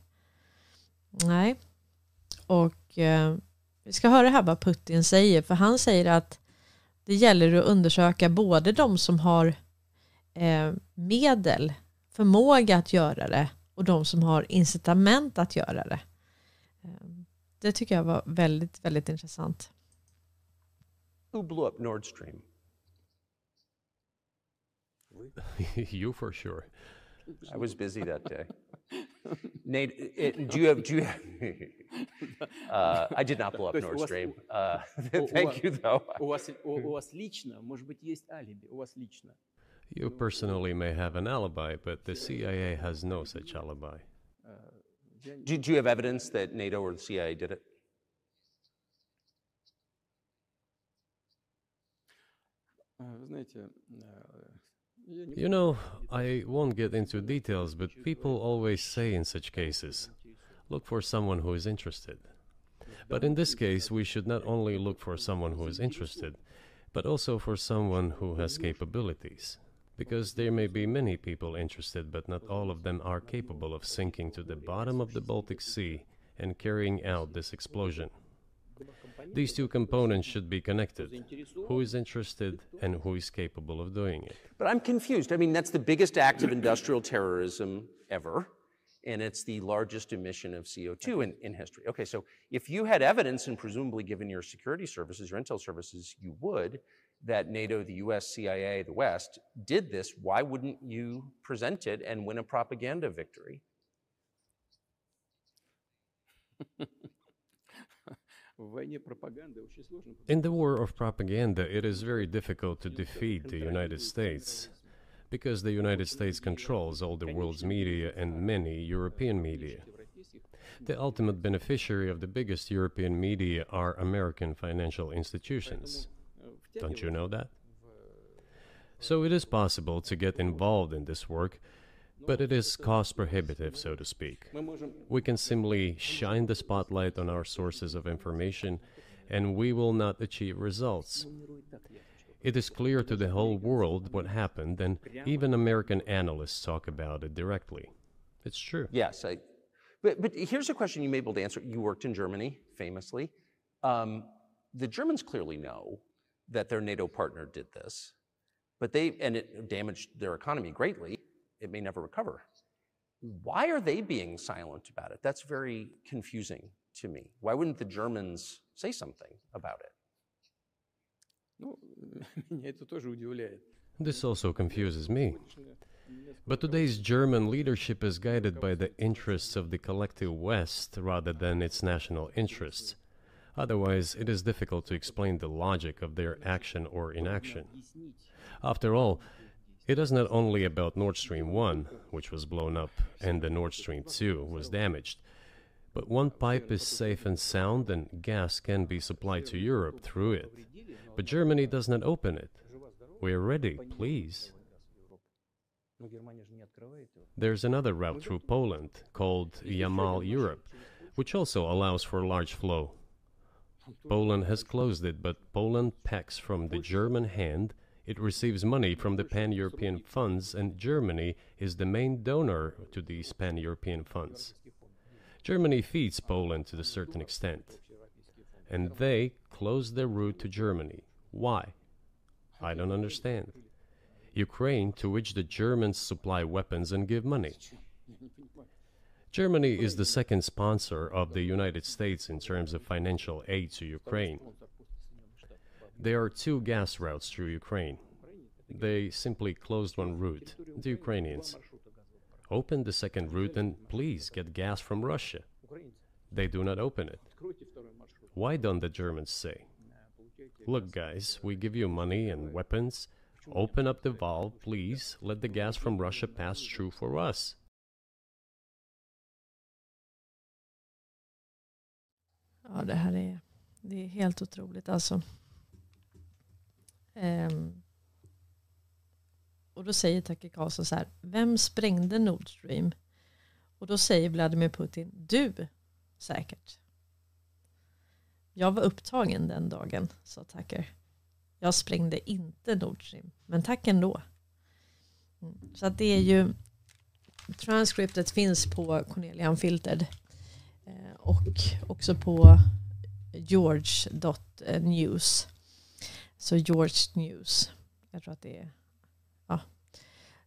Nej. Och eh, vi ska höra här vad Putin säger. För han säger att det gäller att undersöka både de som har eh, medel, förmåga att göra det och de som har incitament att göra det. Eh, det tycker jag var väldigt, väldigt intressant. Who blew up Nord Stream? you [LAUGHS] for sure. I was busy that day. Nate, it, do you have, do you have, [LAUGHS] uh, I did not blow up [LAUGHS] Nord Stream. Uh, thank you, though. У вас, у, у вас лично, может быть, есть алиби, у вас лично. You personally may have an alibi, but the CIA has no such alibi. Do, do you have evidence that NATO or the CIA did it? You know, I won't get into details, but people always say in such cases, look for someone who is interested. But in this case, we should not only look for someone who is interested, but also for someone who has capabilities. Because there may be many people interested, but not all of them are capable of sinking to the bottom of the Baltic Sea and carrying out this explosion. These two components should be connected. Who is interested and who is capable of doing it? But I'm confused. I mean, that's the biggest act of industrial terrorism ever, and it's the largest emission of CO2 in, in history. Okay, so if you had evidence, and presumably given your security services, your intel services, you would, that NATO, the US, CIA, the West did this, why wouldn't you present it and win a propaganda victory? [LAUGHS] In the war of propaganda, it is very difficult to defeat the United States because the United States controls all the world's media and many European media. The ultimate beneficiary of the biggest European media are American financial institutions. Don't you know that? So it is possible to get involved in this work but it is cost prohibitive, so to speak. We can simply shine the spotlight on our sources of information, and we will not achieve results. It is clear to the whole world what happened, and even American analysts talk about it directly. It's true. Yes, I, but, but here's a question you may be able to answer. You worked in Germany, famously. Um, the Germans clearly know that their NATO partner did this, but they and it damaged their economy greatly it may never recover. Why are they being silent about it? That's very confusing to me. Why wouldn't the Germans say something about it? [LAUGHS] This also confuses me. But today's German leadership is guided by the interests of the collective West rather than its national interests. Otherwise, it is difficult to explain the logic of their action or inaction. After all, it is not only about Nord Stream 1, which was blown up, and the Nord Stream 2 was damaged, but one pipe is safe and sound and gas can be supplied to Europe through it. But Germany does not open it. We are ready, please. There's another route through Poland called Yamal Europe, which also allows for large flow. Poland has closed it, but Poland packs from the German hand It receives money from the pan European funds, and Germany is the main donor to these pan European funds. Germany feeds Poland to a certain extent, and they close their route to Germany. Why? I don't understand. Ukraine, to which the Germans supply weapons and give money. Germany is the second sponsor of the United States in terms of financial aid to Ukraine. There are two gas routes through Ukraine. They simply closed one route, the Ukrainians. Open the second route and please get gas from Russia. They do not open it. Why don't the Germans say, Look, guys, we give you money and weapons. Open up the valve, please. Let the gas from Russia pass through for us. Ja, det här är, det är helt otroligt alltså. Um, och då säger Tucker Carlson så här, vem sprängde Nord Stream? Och då säger Vladimir Putin, du säkert. Jag var upptagen den dagen, sa Tucker. Jag sprängde inte Nord Stream, men tack ändå. Mm. Så att det är ju, transcriptet finns på Cornelia Unfiltered och också på george.news. Så George News. Jag tror att det är... Ja.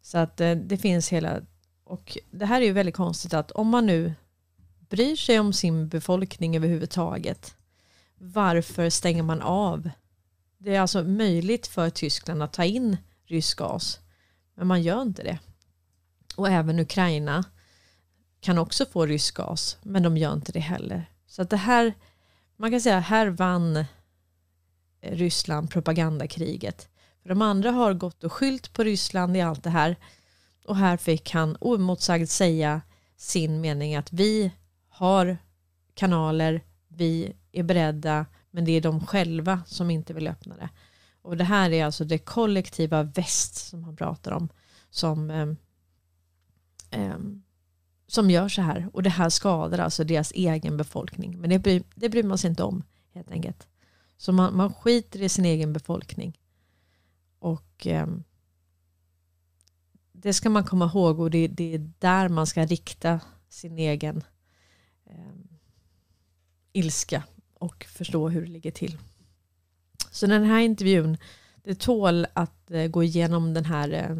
Så att eh, det finns hela... Och det här är ju väldigt konstigt att om man nu bryr sig om sin befolkning överhuvudtaget. Varför stänger man av? Det är alltså möjligt för Tyskland att ta in rysk gas. Men man gör inte det. Och även Ukraina kan också få rysk gas. Men de gör inte det heller. Så att det här, man kan säga här vann eh, Ryssland propagandakriget. För de andra har gått och skylt på Ryssland i allt det här. Och här fick han oemotsagd säga sin mening att vi har kanaler, vi är beredda, men det är de själva som inte vill öppna det. Och det här är alltså det kollektiva väst som han pratar om, som, eh, eh, som gör så här. Och det här skadar alltså deras egen befolkning. Men det bryr, det bryr man sig inte om helt enkelt. Så man, man skiter i sin egen befolkning. Och eh, det ska man komma ihåg och det, det, är där man ska rikta sin egen eh, ilska och förstå hur det ligger till. Så den här intervjun, det tål att eh, gå igenom den här eh,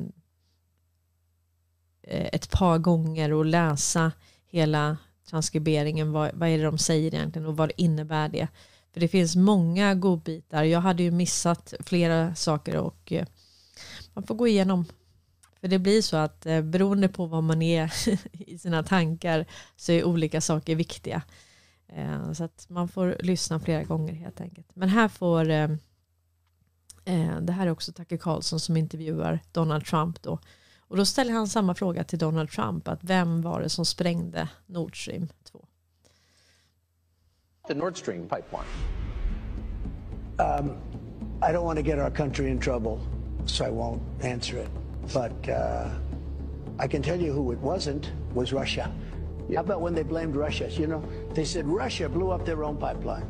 Eh, ett par gånger och läsa hela transkriberingen. Vad, vad är det de säger egentligen och vad innebär det? För det finns många godbitar. Jag hade ju missat flera saker och eh, man får gå igenom. För det blir så att eh, beroende på vad man är [LAUGHS] i sina tankar så är olika saker viktiga. Så att man får lyssna flera gånger helt enkelt. Men här får det här är också Tucker Carlson som intervjuar Donald Trump då. Och då ställer han samma fråga till Donald Trump. att Vem var det som sprängde Nord Stream 2? the Nord Stream pipeline? Um, I don't want to get our country in trouble, so I won't answer it. But uh, I can tell you who it wasn't was Russia. How about when they blamed Russia? You know, they said Russia blew up their own pipeline.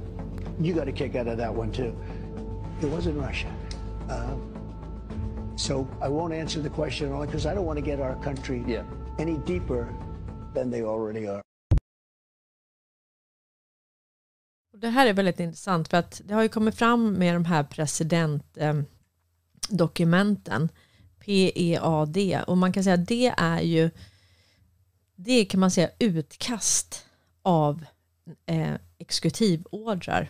You got a kick out of that one too. It wasn't Russia. Uh, so I won't answer the question only because I don't want to get our country yeah. any deeper than they already are. Det här är väldigt intressant för att det har ju kommit fram med de här presidentdokumenten PEAD och man kan säga att det är ju det kan man säga utkast av eh, exekutivordrar.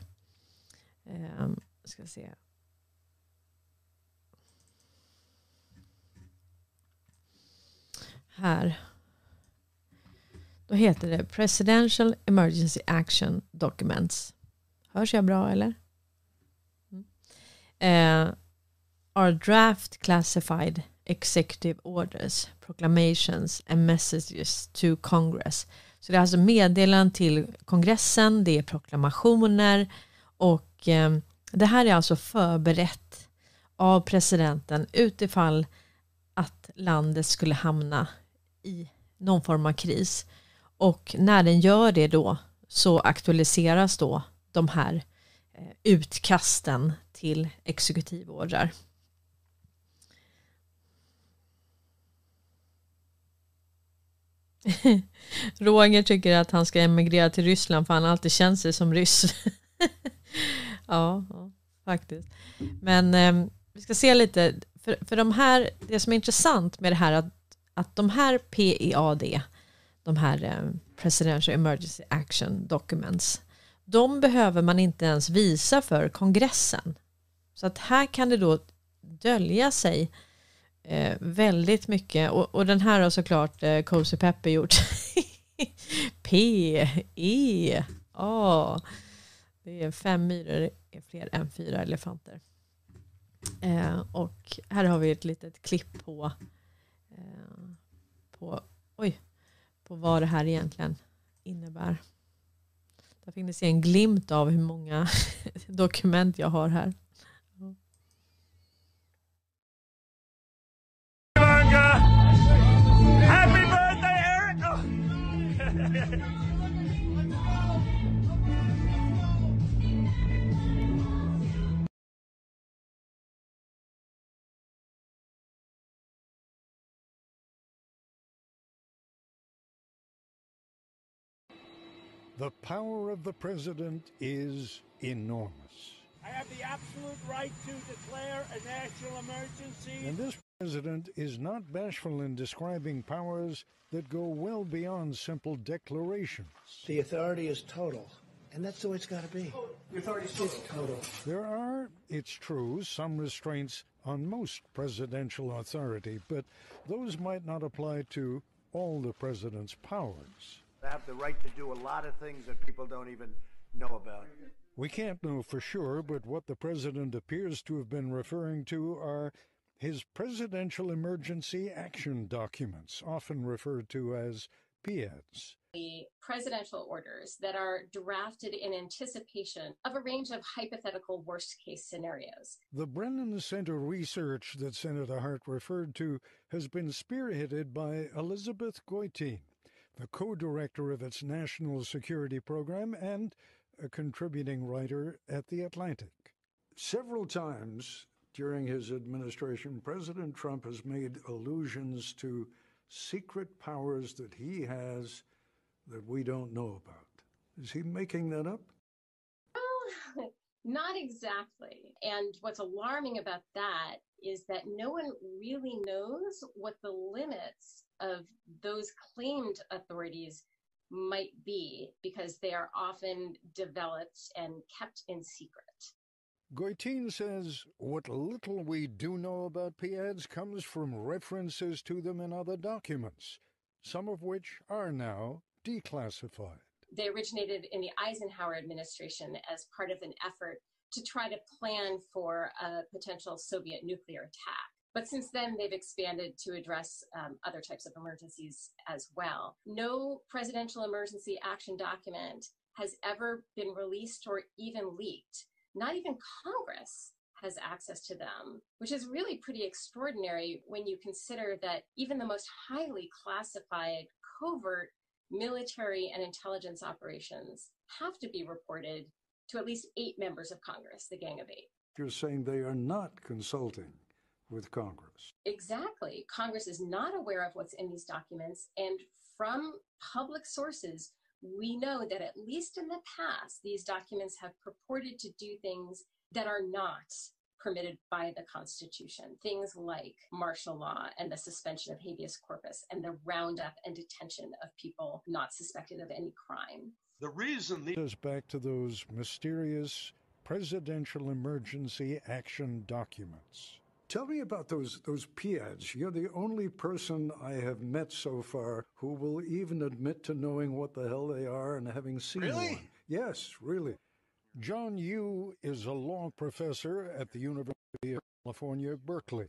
Eh, ska se. Här. Då heter det Presidential Emergency Action Documents. Hörs jag bra eller? Mm. Uh, are draft classified executive orders, proclamations and messages to Congress. Så det är alltså meddelanden till kongressen, det är proklamationer och eh, det här är alltså förberett av presidenten utifall att landet skulle hamna i någon form av kris. Och när den gör det då så aktualiseras då de här eh, utkasten till exekutivordrar. [LAUGHS] Roger tycker att han ska emigrera till Ryssland för han har alltid känt sig som ryss. [LAUGHS] ja, ja, faktiskt. Men eh, vi ska se lite, för, för de här, det som är intressant med det här att att de här PEAD, de här eh, Presidential Emergency Action Documents, de behöver man inte ens visa för kongressen. Så att här kan det då dölja sig eh, väldigt mycket. Och, och, den här har såklart eh, Cozy Pepper gjort. [LAUGHS] P, E, A. Det är fem myror är fler än fyra elefanter. Eh, och här har vi ett litet klipp på, eh, på, oj, på vad det här egentligen innebär. Där fick ni se en glimt av hur många [LAUGHS] dokument jag har här. The power of the president is enormous. I have the absolute right to declare a national emergency. And this president is not bashful in describing powers that go well beyond simple declarations. The authority is total. And that's the way it's got to be. The authority is total. There are, it's true, some restraints on most presidential authority, but those might not apply to all the president's powers. I have the right to do a lot of things that people don't even know about. We can't know for sure, but what the president appears to have been referring to are his Presidential Emergency Action Documents, often referred to as PEDs. The presidential orders that are drafted in anticipation of a range of hypothetical worst case scenarios. The Brennan Center research that Senator Hart referred to has been spearheaded by Elizabeth Goitein the co-director of its national security program and a contributing writer at The Atlantic. Several times during his administration, President Trump has made allusions to secret powers that he has that we don't know about. Is he making that up? Well, not exactly. And what's alarming about that is that no one really knows what the limits of those claimed authorities might be because they are often developed and kept in secret. Goitein says what little we do know about PIADs comes from references to them in other documents, some of which are now declassified. They originated in the Eisenhower administration as part of an effort to try to plan for a potential Soviet nuclear attack. But since then, they've expanded to address um, other types of emergencies as well. No presidential emergency action document has ever been released or even leaked. Not even Congress has access to them, which is really pretty extraordinary when you consider that even the most highly classified covert military and intelligence operations have to be reported to at least eight members of Congress, the Gang of Eight. You're saying they are not consulting with Congress. Exactly. Congress is not aware of what's in these documents. And from public sources, we know that at least in the past, these documents have purported to do things that are not permitted by the Constitution. Things like martial law and the suspension of habeas corpus and the roundup and detention of people not suspected of any crime. The reason goes back to those mysterious presidential emergency action documents. Tell me about those those PIADs. You're the only person I have met so far who will even admit to knowing what the hell they are and having seen really? one. Yes, really. John Yu is a law professor at the University of California, Berkeley.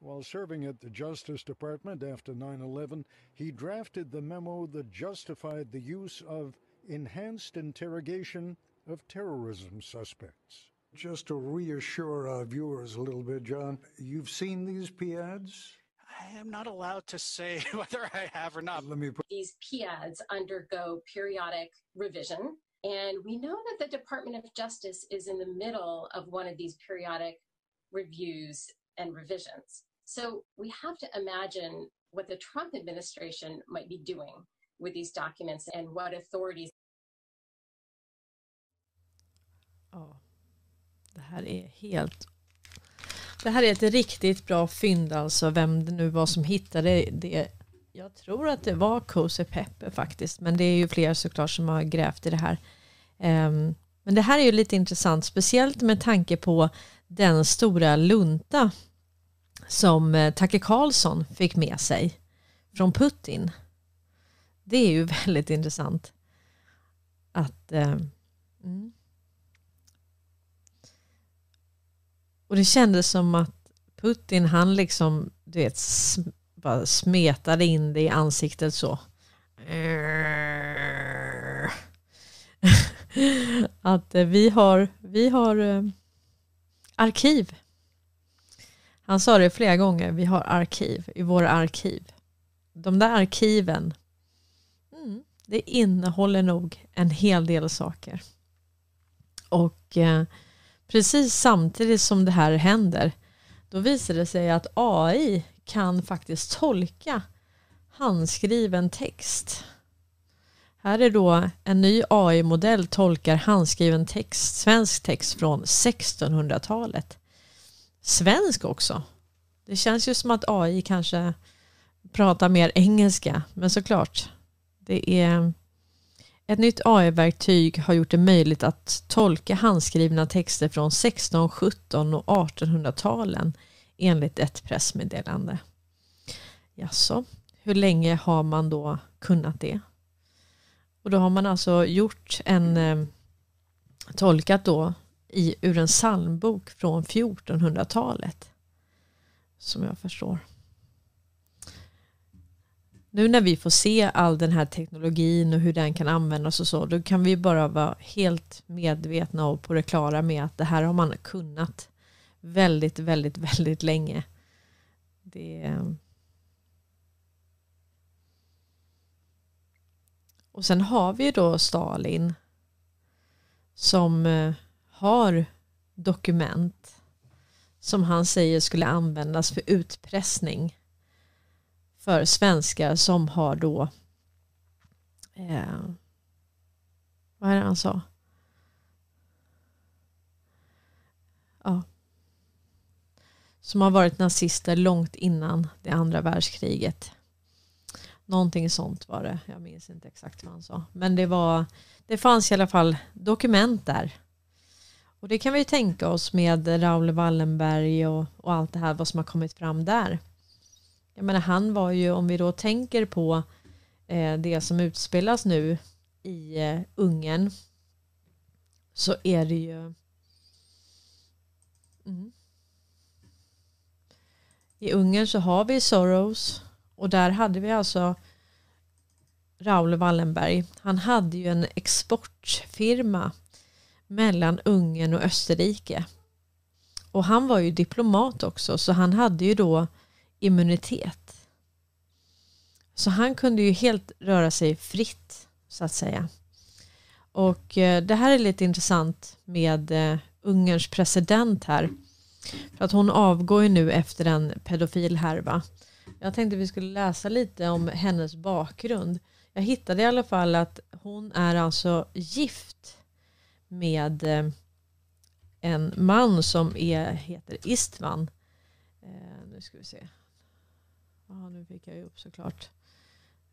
While serving at the Justice Department after 9 11, he drafted the memo that justified the use of enhanced interrogation of terrorism suspects. Just to reassure our viewers a little bit, John, you've seen these PIADs? I am not allowed to say [LAUGHS] whether I have or not. Let me put these PIADs undergo periodic revision. And we know that the Department of Justice is in the middle of one of these periodic reviews and revisions. So we have to imagine what the Trump administration might be doing with these documents and what authorities. Ja, det här är helt... Det här är ett riktigt bra fynd alltså, vem det nu var som hittade det. Jag tror att det var Kose Pepper faktiskt, men det är ju fler såklart som har grävt i det här. Um, men det här är ju lite intressant, speciellt med tanke på den stora lunta som eh, Tacke Karlsson fick med sig från Putin. Det är ju [LAUGHS] väldigt intressant. Att... Eh, mm. Och det kändes som att Putin han liksom du vet bara smetade in det i ansiktet så. [LAUGHS] att eh, vi har, vi har eh, arkiv. Han sa det flera gånger, vi har arkiv i våra arkiv. De där arkiven, mm, det innehåller nog en hel del saker. Och eh, precis samtidigt som det här händer, då visar det sig att AI kan faktiskt tolka handskriven text. Här är då en ny AI-modell tolkar handskriven text, svensk text från 1600-talet. Svensk också. Det känns ju som att AI kanske pratar mer engelska, men såklart. Det är ett nytt AI-verktyg har gjort det möjligt att tolka handskrivna texter från 16, 17 och 1800-talen enligt ett pressmeddelande. Jaså, hur länge har man då kunnat det? Och då har man alltså gjort en eh, tolkat då i, ur en psalmbok från 1400-talet. Som jag förstår. Nu när vi får se all den här teknologin och hur den kan användas och så, då kan vi bara vara helt medvetna och på det klara med att det här har man kunnat väldigt, väldigt, väldigt länge. Det eh, Och sen har vi då Stalin som eh, har dokument som han säger skulle användas för utpressning för svenskar som har då eh, vad är det han sa? Ja. Som har varit nazister långt innan det andra världskriget. Någonting sånt var det. Jag minns inte exakt vad han sa. Men det, var, det fanns i alla fall dokument där. Och det kan vi tänka oss med Raoul Wallenberg och, och allt det här vad som har kommit fram där. Jag menar han var ju, om vi då tänker på eh, det som utspelas nu i eh, Ungern så är det ju mm. I Ungern så har vi Soros och där hade vi alltså Raoul Wallenberg. Han hade ju en exportfirma mellan Ungern och Österrike. Och han var ju diplomat också så han hade ju då immunitet. Så han kunde ju helt röra sig fritt så att säga. Och eh, det här är lite intressant med eh, Ungerns president här. För att hon avgår ju nu efter en pedofil härva. Jag tänkte vi skulle läsa lite om hennes bakgrund. Jag hittade i alla fall att hon är alltså gift med eh, en man som är, heter Istvan. Eh, nu ska vi se. Ja, nu fick jag ju upp såklart.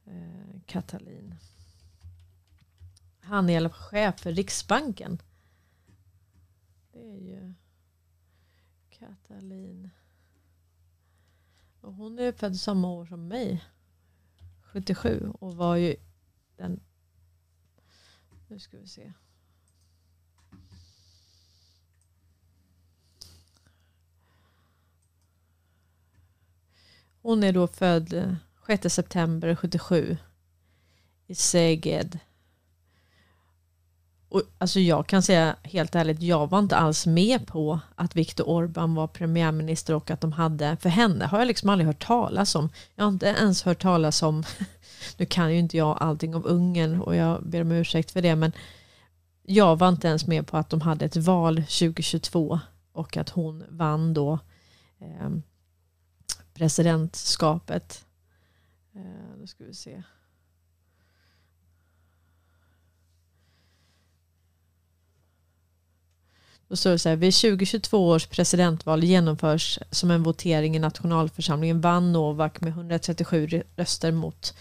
Eh, Katalin. Han är i alla fall chef för Riksbanken. Det är ju Katalin. Och hon är född samma år som mig. 77 och var ju den... Nu ska vi se. Hon är då född 6 september 77 i Szeged och, alltså jag kan säga helt ärligt, jag var inte alls med på att Viktor Orbán var premiärminister och att de hade, för henne har jag liksom aldrig hört talas om. Jag har inte ens hört talas om, [LAUGHS] nu kan ju inte jag allting om Ungern och jag ber om ursäkt för det, men jag var inte ens med på att de hade ett val 2022 och att hon vann då eh, presidentskapet. Eh, då ska vi se. Då står det så här, vid 2022 års presidentval genomförs som en votering i nationalförsamlingen vann Novak med 137 röster mot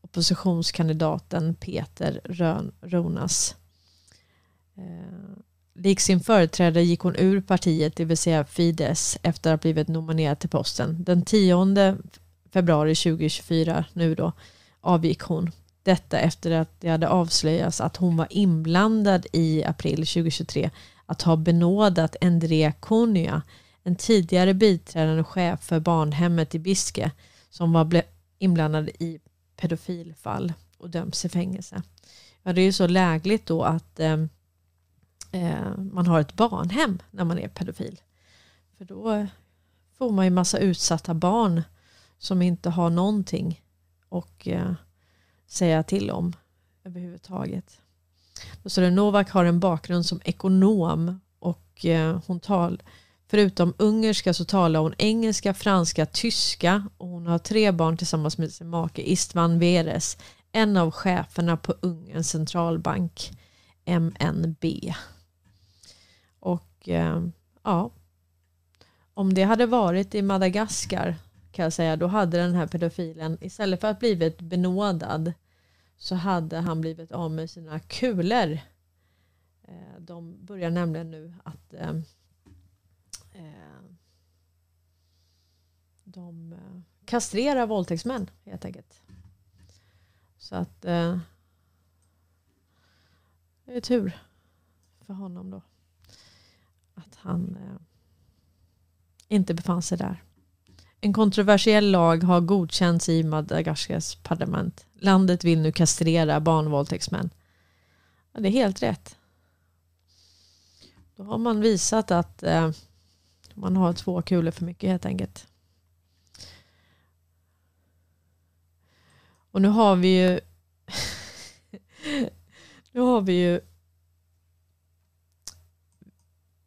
oppositionskandidaten Peter Rön, Ronas. Eh, lik sin företrädare gick hon ur partiet, det vill säga Fides, efter att ha blivit nominerad till posten. Den 10 februari 2024, nu då, avgick hon. Detta efter att det hade avslöjats att hon var inblandad i april 2023 att ha benådat Endre Konya, en tidigare biträdande chef för barnhemmet i Biske, som var inblandad i pedofilfall och döms i fängelse. Ja, det är ju så lägligt då att eh, eh, man har ett barnhem när man är pedofil. För då får man ju massa utsatta barn som inte har någonting att eh, säga till om överhuvudtaget. Då står det Novak har en bakgrund som ekonom och eh, hon tal, förutom ungerska så talar hon engelska, franska, tyska och hon har tre barn tillsammans med sin make Istvan Veres, en av cheferna på Ungerns centralbank MNB. Och eh, ja, om det hade varit i Madagaskar kan jag säga, då hade den här pedofilen istället för att blivit benådad så hade han blivit av med sina kulor. Eh, de börjar nämligen nu att eh, eh de eh, kastrerar våldtäktsmän helt enkelt. Så att det är tur för honom då. Att han inte befann sig där. En kontroversiell lag har godkänts i Madagaskars parlament. Landet vill nu kastrera barnvåldtäktsmän. Ja, det är helt rätt. Då har man visat att eh, man har två kulor för mycket helt enkelt. Och nu har vi ju [LAUGHS] nu har vi ju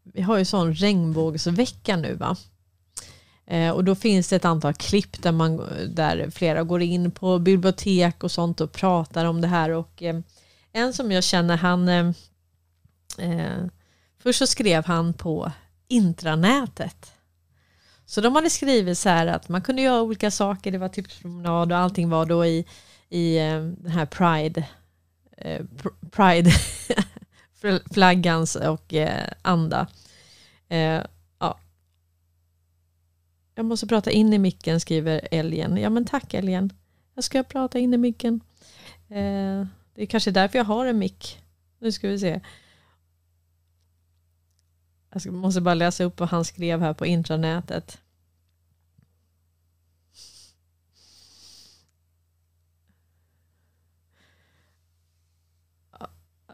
vi har ju sån regnbågsvecka nu va. Eh, och då finns det ett antal klipp där, man, där flera går in på bibliotek och sånt och pratar om det här. Och eh, en som jag känner, han... Eh, eh, först så skrev han på intranätet. Så de hade skrivit så här att man kunde göra olika saker, det var tipspromenad och allting var då i, i den här Pride, eh, Pride [LAUGHS] flaggans och anda. Jag måste prata in i micken, skriver älgen. Ja men tack älgen. Jag ska prata in i micken. Eh, det är kanske därför jag har en mick. Nu ska vi se. Jag måste bara läsa upp vad han skrev här på intranätet.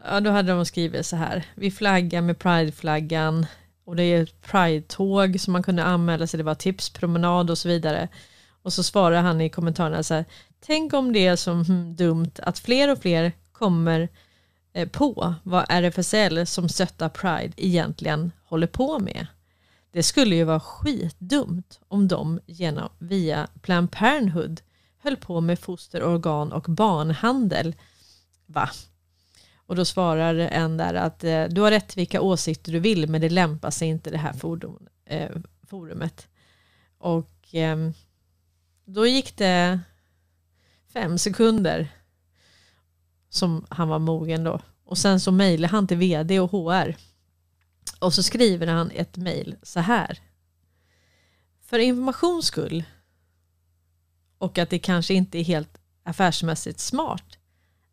Ja, då hade de skrivit så här. Vi flaggar med prideflaggan och det är ett Pride-tåg som man kunde anmäla sig, det var tipspromenad och så vidare. Och så svarar han i kommentarerna så här, tänk om det är så hmm, dumt att fler och fler kommer eh, på vad RFSL som stöttar Pride egentligen håller på med. Det skulle ju vara skitdumt om de genom, via Planned Parenthood höll på med fosterorgan och barnhandel. Va? Och då svarar en där att eh, du har rätt vilka åsikter du vill men det lämpar sig inte det här fordon, eh, forumet. Och eh, då gick det fem sekunder som han var mogen då. Och sen så mejlade han till vd och HR. Och så skriver han ett mejl så här. För informations skull och att det kanske inte är helt affärsmässigt smart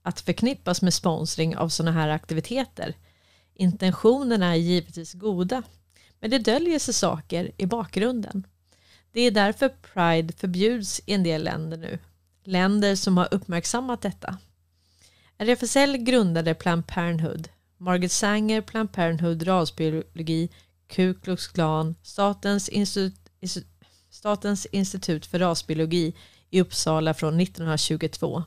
att förknippas med sponsring av sådana här aktiviteter. Intentionerna är givetvis goda, men det döljer sig saker i bakgrunden. Det är därför Pride förbjuds i en del länder nu. Länder som har uppmärksammat detta. RFSL grundade Planned Parenthood. Margaret Sanger, Planned Parenthood, rasbiologi, Ku Klux Klan, Statens, institu Statens institut för rasbiologi i Uppsala från 1922.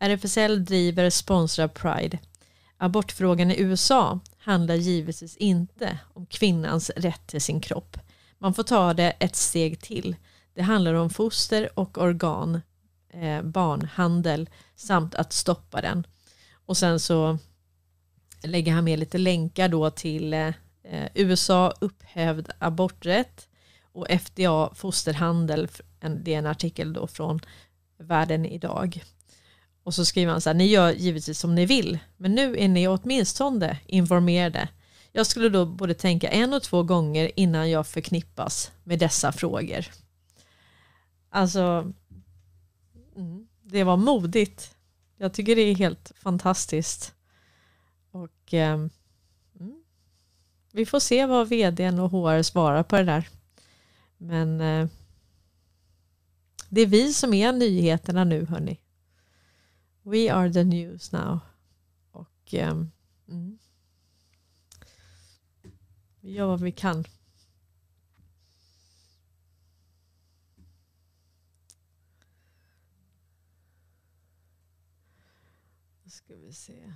RFSL driver sponsrar Pride. Abortfrågan i USA handlar givetvis inte om kvinnans rätt till sin kropp. Man får ta det ett steg till. Det handlar om foster och organ, eh, barnhandel samt att stoppa den. Och sen så lägger han med lite länkar då till eh, USA upphävd aborträtt och FDA fosterhandel. Det är en artikel då från Världen idag. Och så skriver han så här, ni gör givetvis som ni vill, men nu är ni åtminstone informerade. Jag skulle då både tänka en och två gånger innan jag förknippas med dessa frågor. Alltså, mm, det var modigt. Jag tycker det är helt fantastiskt. Och eh, vi får se vad vdn och HR svarar på det där. Men eh, det är vi som är nyheterna nu hörni. We are the news now. Och um, mm. vi gör vad vi kan. Då ska vi se.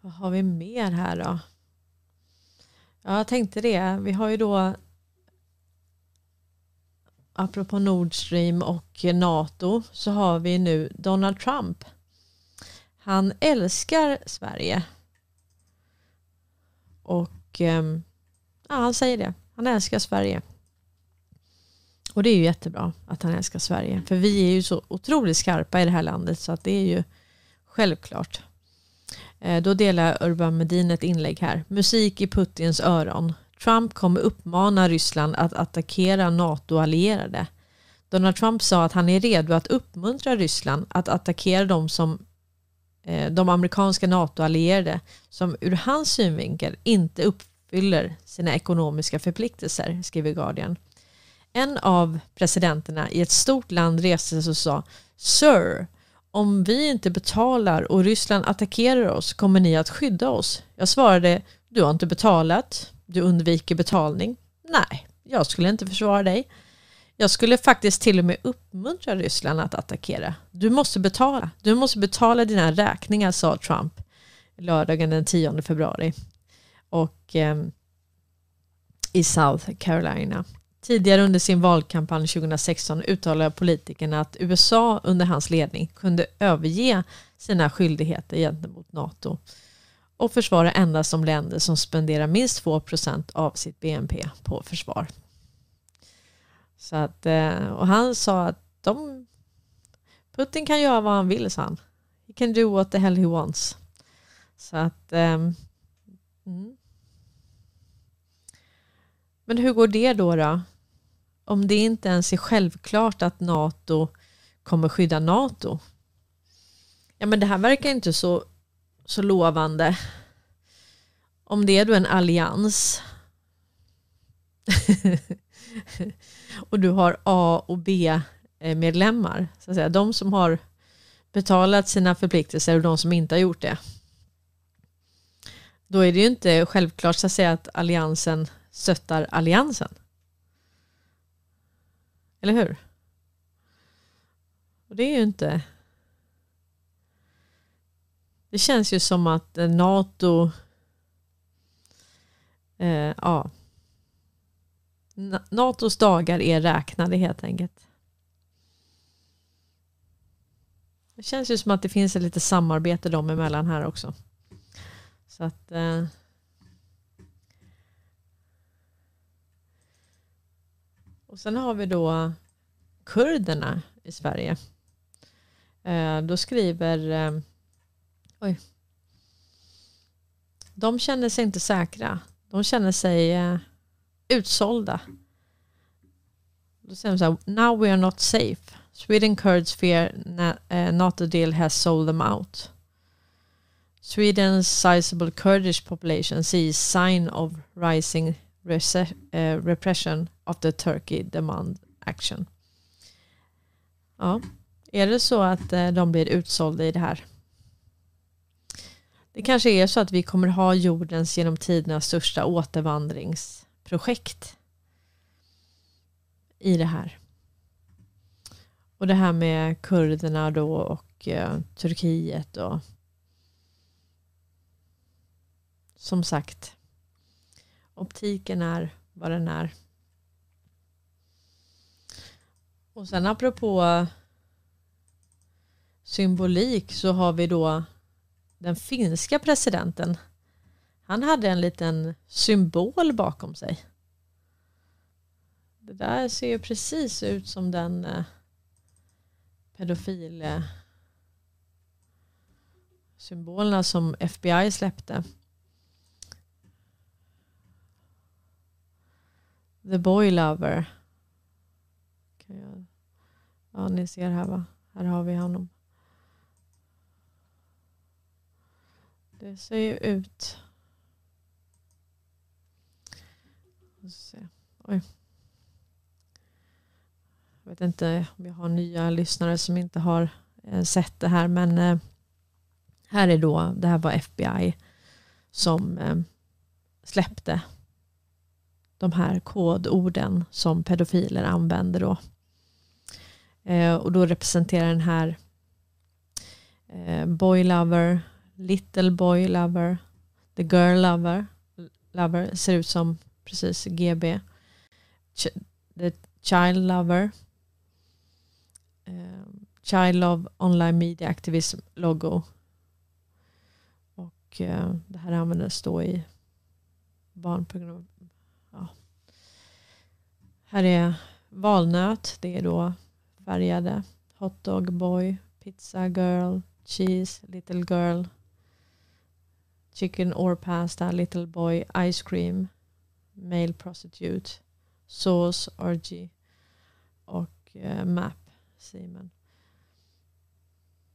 Vad har vi mer här då? Ja, jag tänkte det. Vi har ju då apropå Nord Stream och NATO så har vi nu Donald Trump. Han älskar Sverige. Och ehm, ja, han säger det. Han älskar Sverige. Och det är ju jättebra att han älskar Sverige. För vi är ju så otroligt skarpa i det här landet så att det är ju självklart. Eh, då delar Urban Medin ett inlägg här. Musik i Putins öron. Trump kommer uppmana Ryssland att attackera NATO-allierade. Donald Trump sa att han är redo att uppmuntra Ryssland att attackera de, som, eh, de amerikanska NATO-allierade som ur hans synvinkel inte uppfyller sina ekonomiska förpliktelser, skriver Guardian. En av presidenterna i ett stort land reste sig och sa Sir, om vi inte betalar och Ryssland attackerar oss kommer ni att skydda oss? Jag svarade, du har inte betalat, du undviker betalning. Nej, jag skulle inte försvara dig. Jag skulle faktiskt till och med uppmuntra Ryssland att attackera. Du måste betala. Du måste betala dina räkningar, sa Trump lördagen den 10 februari. Och eh, i South Carolina. Tidigare under sin valkampanj 2016 uttalade politikerna att USA under hans ledning kunde överge sina skyldigheter gentemot NATO och försvara endast de länder som spenderar minst 2% av sitt BNP på försvar. Så att, eh, och han sa att de, Putin kan göra vad han vill, sa han. He can do what the hell he wants. Så att... Um, mm. Men hur går det då? då? Om det inte ens är självklart att NATO kommer skydda NATO. Ja men det här verkar inte så, så lovande. Om det är då en allians [LAUGHS] och du har A och B-medlemmar, eh, så att säga, de som har betalat sina förpliktelser och de som inte har gjort det. Då är det ju inte självklart så att, säga, att alliansen stöttar alliansen. Eller hur? Och det är ju inte... Det känns ju som att eh, NATO... Eh, ja. NATOs dagar är räknade helt enkelt. Det känns ju som att det finns ett lite samarbete dem emellan här också. Så att... Eh, Och sen har vi då kurderna i Sverige. Eh, då skriver... Eh, oj. De känner sig inte säkra. De känner sig eh, utsålda. Då säger de så här, now we are not safe. Sweden Kurds fear eh, not a deal has sold them out. Sweden's sizable Kurdish population sees sign of rising Eh, repression of the Turkey Demand Action. Ja, är det så att eh, de blir utsålda i det här? Det kanske är så att vi kommer ha jordens genom tiderna största återvandringsprojekt i det här. Och det här med kurderna då och eh, Turkiet och som sagt optiken är vad den är. Och sen apropå symbolik så har vi då den finska presidenten. Han hade en liten symbol bakom sig. Det där ser ju precis ut som den eh, pedofil eh, symbolerna som FBI släppte. The Boy Lover. Ja, ni ser här va? Här har vi honom. Det ser ju ut. Oj. Jag vet inte om jag har nya lyssnare som inte har eh, sett det här men eh, här är då, det här var FBI som eh, släppte de här kodorden som pedofiler använder då. Eh, och då representerar den här eh, boy lover, little boy lover, the girl lover, lover ser ut som precis GB, the child lover, eh, Child Love Online Media Activism logo. Och eh, det här användes då i barnprogram. Här är valnöt. Det är då färgade. Hotdog boy, pizza girl, cheese, little girl. Chicken or pasta, little boy, ice cream, male prostitute, sauce, orgy och eh, map, Simon.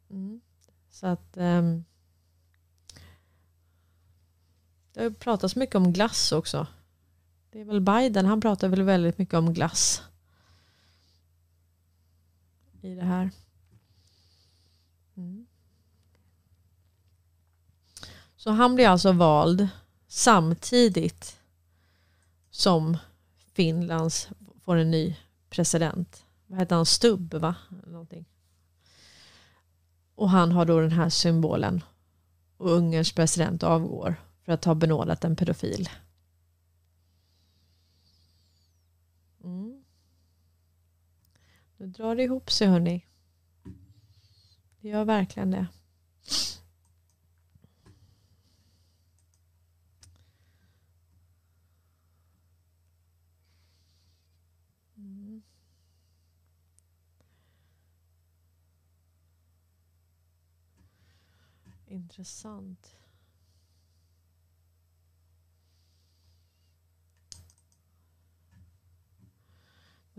Mm. Så att um, det har pratats mycket om glass också. Det är väl Biden, han pratar väl väldigt mycket om glass. I det här. Mm. Så han blir alltså vald samtidigt som Finlands får en ny president. Vad heter han? Stubb va? Någonting. Och han har då den här symbolen. Och Ungerns president avgår för att ha benådat en pedofil. Mm. Nu drar det ihop sig hörni. Det gör verkligen det. Mm. Intressant.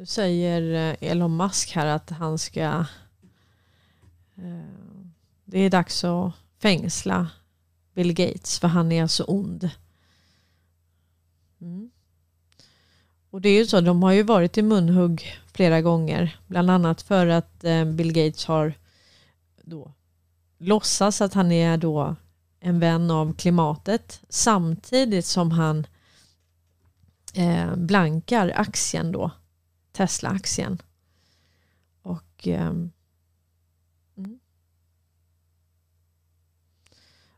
Nu säger eh, Elon Musk här att han ska... Eh, det är dags att fängsla Bill Gates för han är så ond. Mm. Och det är ju så, de har ju varit i munhugg flera gånger. Bland annat för att eh, Bill Gates har då låtsas att han är då en vän av klimatet samtidigt som han eh, blankar aktien då, Tesla-aktien. Och, eh,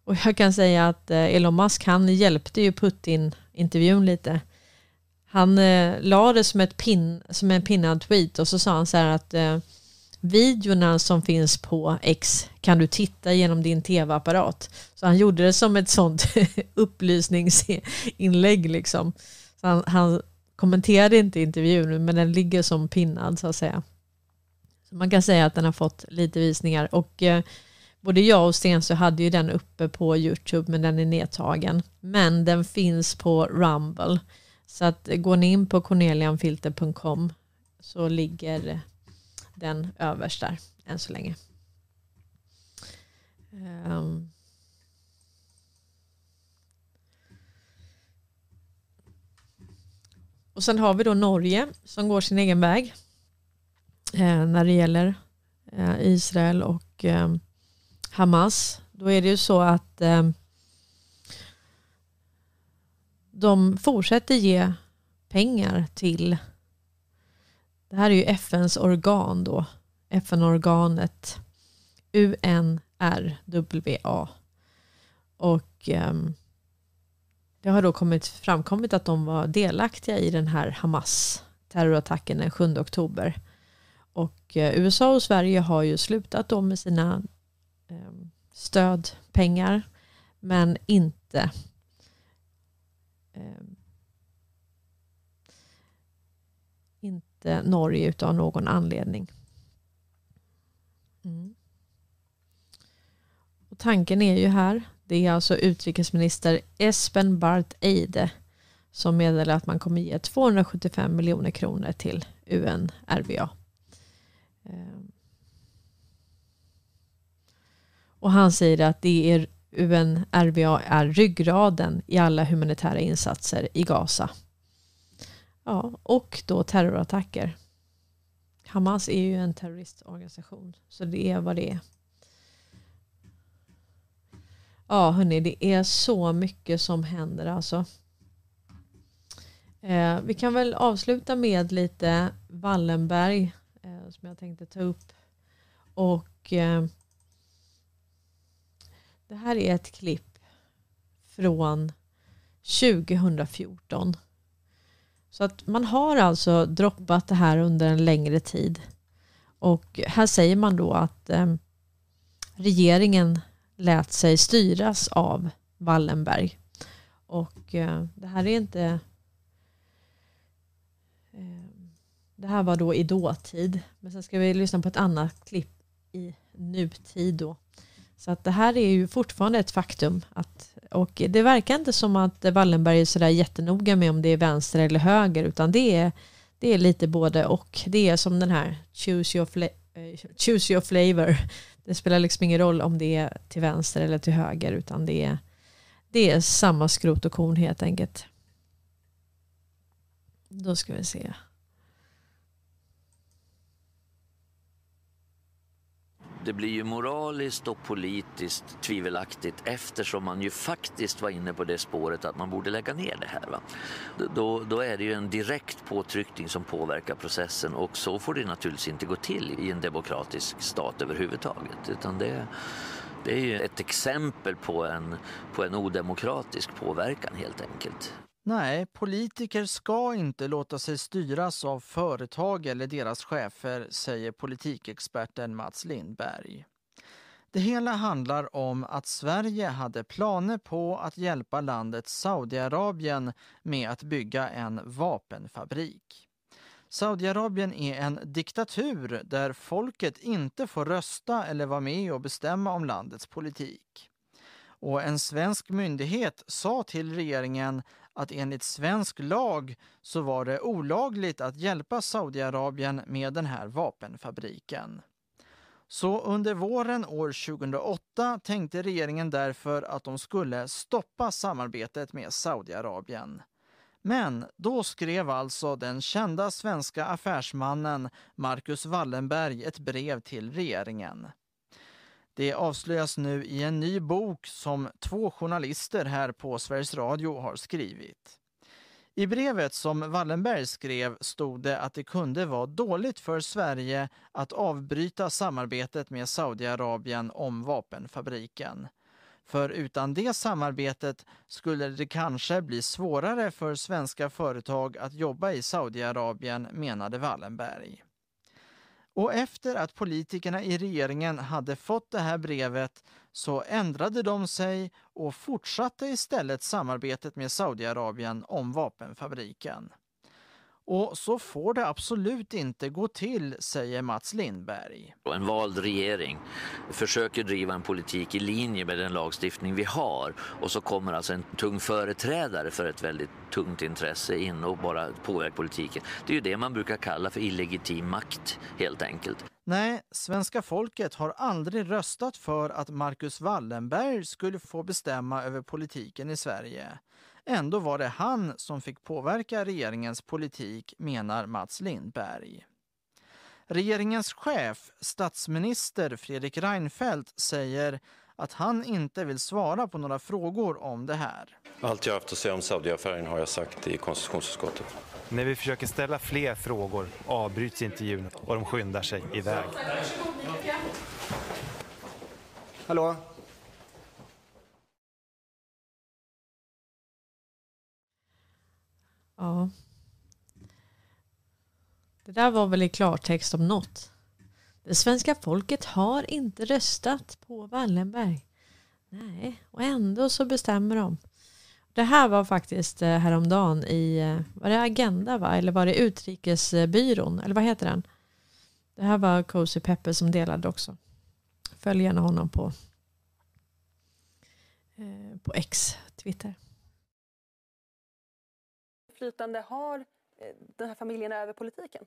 och jag kan säga att eh, Elon Musk han hjälpte ju Putin-intervjun lite. Han eh, la det som, ett pin, som en pinnad tweet och så sa han så här att eh, videorna som finns på X kan du titta genom din tv-apparat. Så han gjorde det som ett sånt [LAUGHS] upplysningsinlägg liksom. Så han, han kommenterade inte intervjun men den ligger som pinnad så att säga. Så man kan säga att den har fått lite visningar och eh, både jag och Stensö hade ju den uppe på Youtube men den är nedtagen. Men den finns på Rumble. Så att eh, går ni in på cornelianfilter.com så ligger den överst där än så länge. Um. Och sen har vi då Norge som går sin egen väg eh, när det gäller eh, Israel och eh, Hamas. Då är det ju så att eh, de fortsätter ge pengar till det här är ju FNs organ då. FN-organet UNRWA. Och um, det har då kommit, framkommit att de var delaktiga i den här Hamas terrorattacken den 7 oktober. Och eh, USA och Sverige har ju slutat då med sina eh, stödpengar men inte eh, inte Norge utav någon anledning. Mm. Och tanken är ju här, det är alltså utrikesminister Espen Barth Eide som meddelar att man kommer ge 275 miljoner kronor till UNRWA. Ehm. Och han säger att det är UNRWA är ryggraden i alla humanitära insatser i Gaza. Ja, och då terrorattacker. Hamas är ju en terroristorganisation, så det är vad det är. Ja, hörni, det är så mycket som händer alltså. Eh, vi kan väl avsluta med lite Wallenberg eh, som jag tänkte ta upp. Och eh, det här är ett klipp från 2014. Så att man har alltså droppat det här under en längre tid. Och här säger man då att eh, regeringen lät sig styras av Wallenberg. Och eh, det här är inte... Eh, det här var då i dåtid. Men sen ska vi lyssna på ett annat klipp i nutid då. Så att det här är ju fortfarande ett faktum. Att, och det verkar inte som att Wallenberg är sådär jättenoga med om det är vänster eller höger. Utan det är, det är lite både och. Det är som den här choose your, fla- eh, choose your flavor. Det spelar liksom ingen roll om det är till vänster eller till höger utan det är, det är samma skrot och korn helt enkelt. Då ska vi se. Det blir ju moraliskt och politiskt tvivelaktigt eftersom man ju faktiskt var inne på det spåret att man borde lägga ner det här. Va? Då, då är det ju en direkt påtryckning som påverkar processen och så får det naturligtvis inte gå till i en demokratisk stat överhuvudtaget. Utan det, det är ju ett exempel på en, på en odemokratisk påverkan helt enkelt. Nej, politiker ska inte låta sig styras av företag eller deras chefer, säger politikexperten Mats Lindberg. Det hela handlar om att Sverige hade planer på att hjälpa landet Saudiarabien med att bygga en vapenfabrik. Saudiarabien är en diktatur där folket inte får rösta eller vara med och bestämma om landets politik. Och en svensk myndighet sa till regeringen att enligt svensk lag så var det olagligt att hjälpa Saudiarabien med den här vapenfabriken. Så under våren år 2008 tänkte regeringen därför att de skulle stoppa samarbetet med Saudiarabien. Men då skrev alltså den kända svenska affärsmannen Marcus Wallenberg ett brev till regeringen. Det avslöjas nu i en ny bok som två journalister här på Sveriges Radio har skrivit. I brevet som Wallenberg skrev stod det att det kunde vara dåligt för Sverige att avbryta samarbetet med Saudiarabien om vapenfabriken. För utan det samarbetet skulle det kanske bli svårare för svenska företag att jobba i Saudiarabien, menade Wallenberg. Och efter att politikerna i regeringen hade fått det här brevet så ändrade de sig och fortsatte istället samarbetet med Saudiarabien om vapenfabriken. Och så får det absolut inte gå till, säger Mats Lindberg. En vald regering försöker driva en politik i linje med den lagstiftning vi har och så kommer alltså en tung företrädare för ett väldigt tungt intresse in och bara påverkar politiken. Det är ju det man brukar kalla för illegitim makt helt enkelt. Nej, svenska folket har aldrig röstat för att Marcus Wallenberg skulle få bestämma över politiken i Sverige. Ändå var det han som fick påverka regeringens politik, menar Mats Lindberg. Regeringens chef, statsminister Fredrik Reinfeldt, säger att han inte vill svara på några frågor om det här. Allt jag haft att säga om Saudiaffären har jag sagt i konstitutionsutskottet. När vi försöker ställa fler frågor avbryts intervjun och de skyndar sig iväg. Hallå? Ja. Det där var väl i klartext om något. Det svenska folket har inte röstat på Wallenberg. Nej, och ändå så bestämmer de. Det här var faktiskt eh, häromdagen i, eh, var det Agenda va? Eller var det Utrikesbyrån? Eller vad heter den? Det här var Cozy Peppe som delade också. Följ gärna honom på, eh, på X, Twitter. Inflytande har eh, den här familjen över politiken?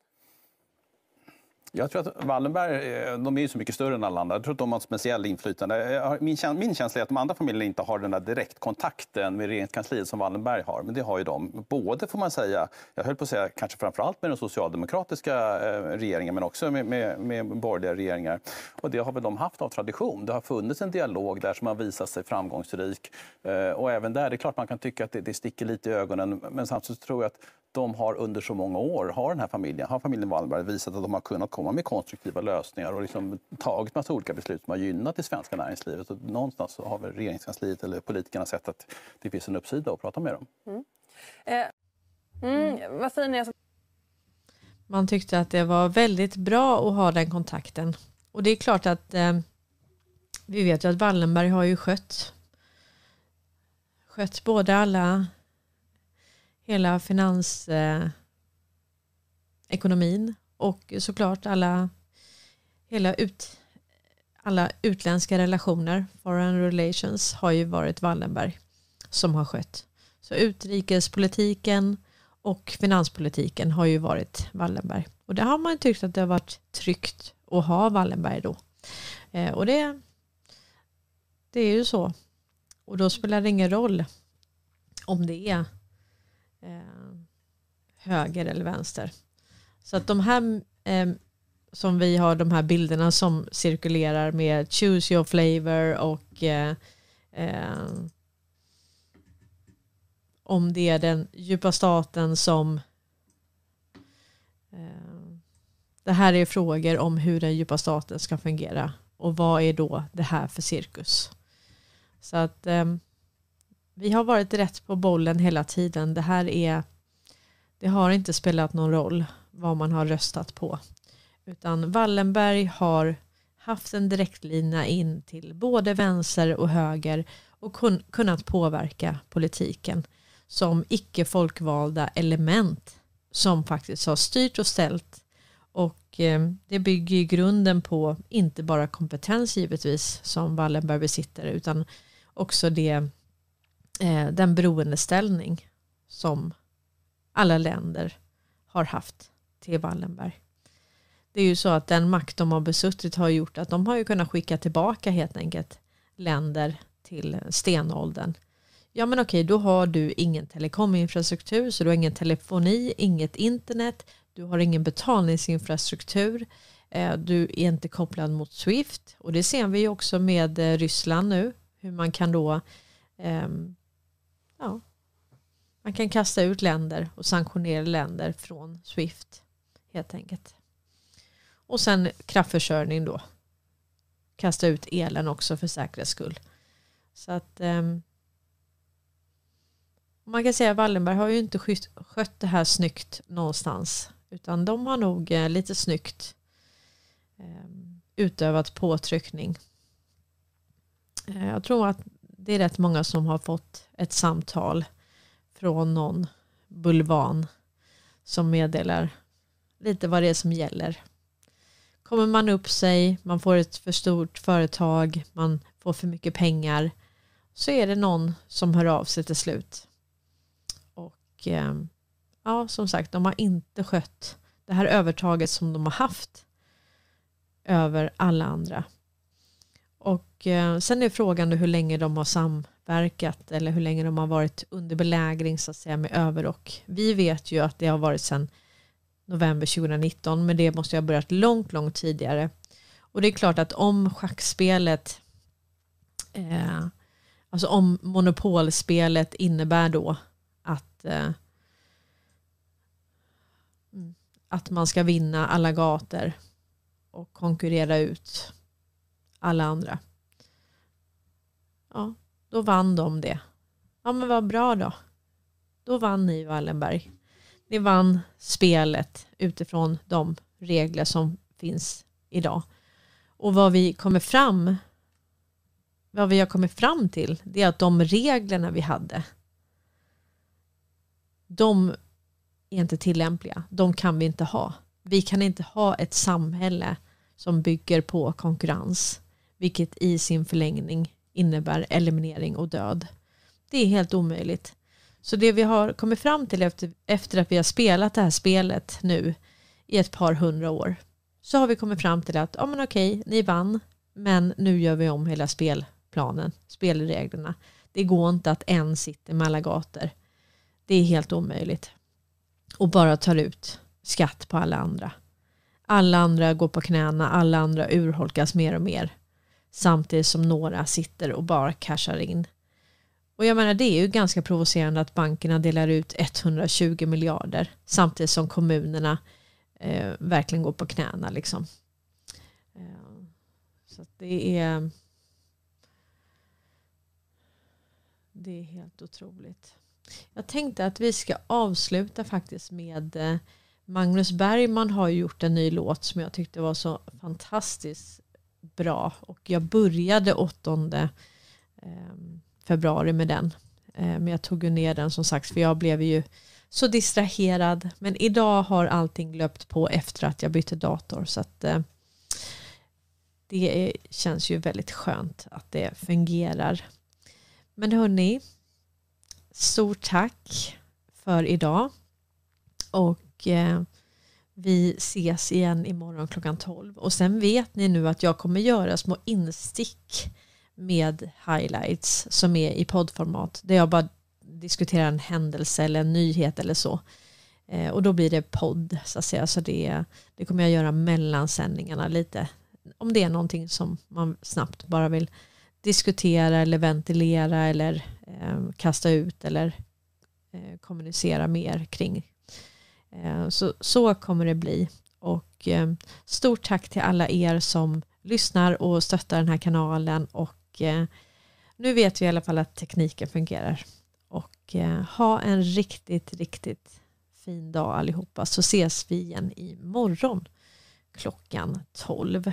Jag tror att Wallenberg eh, de är ju så mycket större än alla andra. Jag tror att de har ett speciellt inflytande. Min, min känsla är att de andra familjerna inte har den där direktkontakten med regeringskansliet som Wallenberg har. Men det har ju de. Både, får man säga, jag höll på att säga kanske framförallt med den socialdemokratiska eh, regeringen men också med, med, med borgerliga regeringar. Och det har väl de haft av tradition. Det har funnits en dialog där som har visat sig framgångsrik. Eh, och även där, det är klart man kan tycka att det, det sticker lite i ögonen. Men samtidigt tror jag att de har under så många år, har den här familjen, har familjen Wallenberg visat att de har kunnat komma med konstruktiva lösningar och liksom tagit massa olika beslut som har gynnat det svenska näringslivet. Och någonstans har väl regeringskansliet eller politikerna sett att det finns en uppsida att prata med dem. Mm. Eh, mm, vad säger ni? Man tyckte att det var väldigt bra att ha den kontakten. Och det är klart att eh, vi vet ju att Wallenberg har ju skött skött både alla hela finansekonomin eh, och såklart alla, hela ut, alla utländska relationer, foreign relations, har ju varit Wallenberg som har skött. Så utrikespolitiken och finanspolitiken har ju varit Wallenberg. Och det har man tyckt att det har varit tryggt att ha Wallenberg då. Eh, och det, det är ju så. Och då spelar det ingen roll om det är eh, höger eller vänster. Så att de här eh, som vi har de här bilderna som cirkulerar med choose your flavor och eh, eh, om det är den djupa staten som eh, det här är frågor om hur den djupa staten ska fungera och vad är då det här för cirkus. Så att eh, vi har varit rätt på bollen hela tiden. Det här är, det har inte spelat någon roll vad man har röstat på. Utan Wallenberg har haft en direktlina in till både vänster och höger och kun, kunnat påverka politiken som icke folkvalda element som faktiskt har styrt och ställt. Och eh, det bygger i grunden på inte bara kompetens givetvis som Wallenberg besitter utan också det eh, den beroendeställning som alla länder har haft till Wallenberg. Det är ju så att den makt de har besuttit har gjort att de har ju kunnat skicka tillbaka helt enkelt länder till stenåldern. Ja men okej, då har du ingen telekominfrastruktur, så du har ingen telefoni, inget internet, du har ingen betalningsinfrastruktur, eh, du är inte kopplad mot Swift och det ser vi ju också med eh, Ryssland nu, hur man kan då um, ja, man kan kasta ut länder och sanktionera länder från Swift helt enkelt. Och sen kraftförsörjning då. Kasta ut elen också för säkerhets skull. Så att um, man kan säga att Wallenberg har ju inte skött, skött det här snyggt någonstans. Utan de har nog eh, lite snyggt ehm, utövat påtryckning. Eh, jag tror att det är rätt många som har fått ett samtal från någon bulvan som meddelar lite vad det är som gäller. Kommer man upp sig, man får ett för stort företag, man får för mycket pengar så är det någon som hör av sig till slut. Och eh, ja, som sagt, de har inte skött det här övertaget som de har haft över alla andra. Eh, sen är frågan hur länge de har samverkat eller hur länge de har varit under belägring så att säga med överrock. Vi vet ju att det har varit sedan november 2019 men det måste ha börjat långt, långt tidigare. Och det är klart att om schackspelet, eh, alltså om monopolspelet innebär då att eh, mm, att man ska vinna alla gator och konkurrera ut alla andra. Ja, då vann de det. Ja men vad bra då. Då vann ni Wallenberg. Ni vann spelet utifrån de regler som finns idag. Och vad vi kommer fram vad vi har kommit fram till det är att de reglerna vi hade de är inte tillämpliga. De kan vi inte ha. Vi kan inte ha ett samhälle som bygger på konkurrens, vilket i sin förlängning innebär eliminering och död. Det är helt omöjligt. Så det vi har kommit fram till efter, efter att vi har spelat det här spelet nu i ett par hundra år så har vi kommit fram till att ja, men okej, ni vann, men nu gör vi om hela spelplanen, spelreglerna. Det går inte att en sitter med alla gator. Det är helt omöjligt. Och bara tar ut skatt på alla andra. Alla andra går på knäna, alla andra urholkas mer och mer. Samtidigt som några sitter och bara cashar in. Och jag menar det är ju ganska provocerande att bankerna delar ut 120 miljarder samtidigt som kommunerna eh, verkligen går på knäna liksom. Eh, så det är det är helt otroligt. Jag tänkte att vi ska avsluta faktiskt med eh, Magnus Bergman har gjort en ny låt som jag tyckte var så fantastiskt bra och jag började 8 ehm, februari med den. Ehm, men jag tog ju ner den som sagt för jag blev ju så distraherad. Men idag har allting löpt på efter att jag bytte dator så att eh, det känns ju väldigt skönt att det fungerar. Men hörni, stort tack för idag. Och eh, vi ses igen imorgon klockan 12. Och sen vet ni nu att jag kommer göra små instick med highlights som är i poddformat. Där jag bara diskuterar en händelse eller en nyhet eller så. Eh, och då blir det podd så att säga. Så det, det kommer jag göra mellan sändningarna lite. Om det är någonting som man snabbt bara vill diskutera eller ventilera eller eh, kasta ut eller eh, kommunicera mer kring. Eh, så, så kommer det bli. Och eh, stort tack till alla er som lyssnar och stöttar den här kanalen och eh, nu vet vi i alla fall att tekniken fungerar. Och ha en riktigt, riktigt fin dag allihopa så ses vi igen imorgon klockan 12.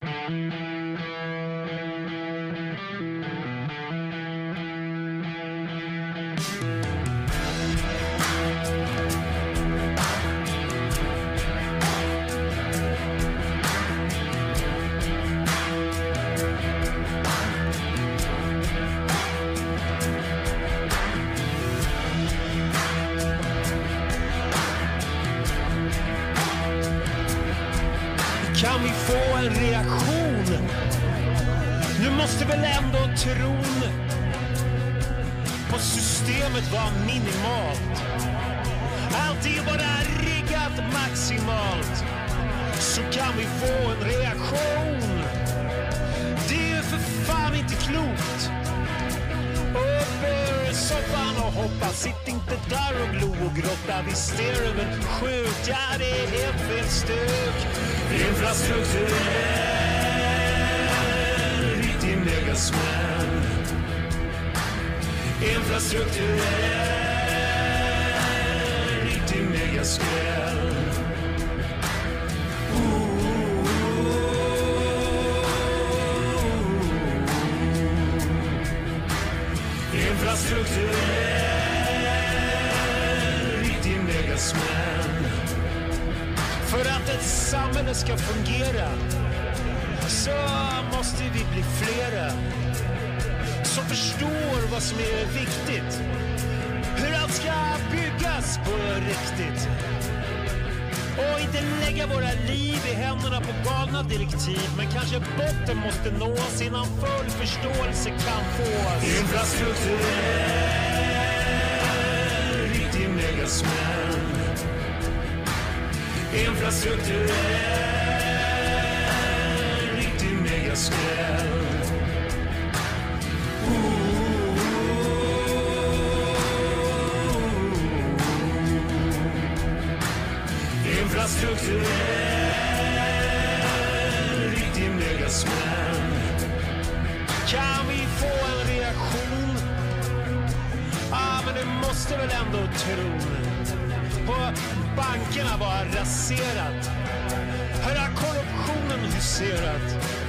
Kan väl ändå tron på systemet var minimalt. Allt är bara riggat maximalt. Så kan vi få en reaktion. Det är ju för fan inte klokt. Upp ur soffan och hoppa, sitt inte där och glo och grotta. Visst är det väl sjukt? Ja, det är helt fel stuk. Infrastrukturell, riktig megasmäll. Infrastrukturell, riktig megaskräll. Infrastrukturell, riktig megasmäll. För att ett samhälle ska fungera så måste vi bli flera som förstår vad som är viktigt. Hur allt ska byggas på riktigt. Och inte lägga våra liv i händerna på galna direktiv. Men kanske botten måste nås innan full förståelse kan fås. Infrastrukturell, riktig megasmäll. Infrastrukturell, Infrastrukturell, riktig megasmäll. Kan vi få en reaktion? Men du måste väl ändå tro på bankerna bara raserat. Här har korruptionen huserat.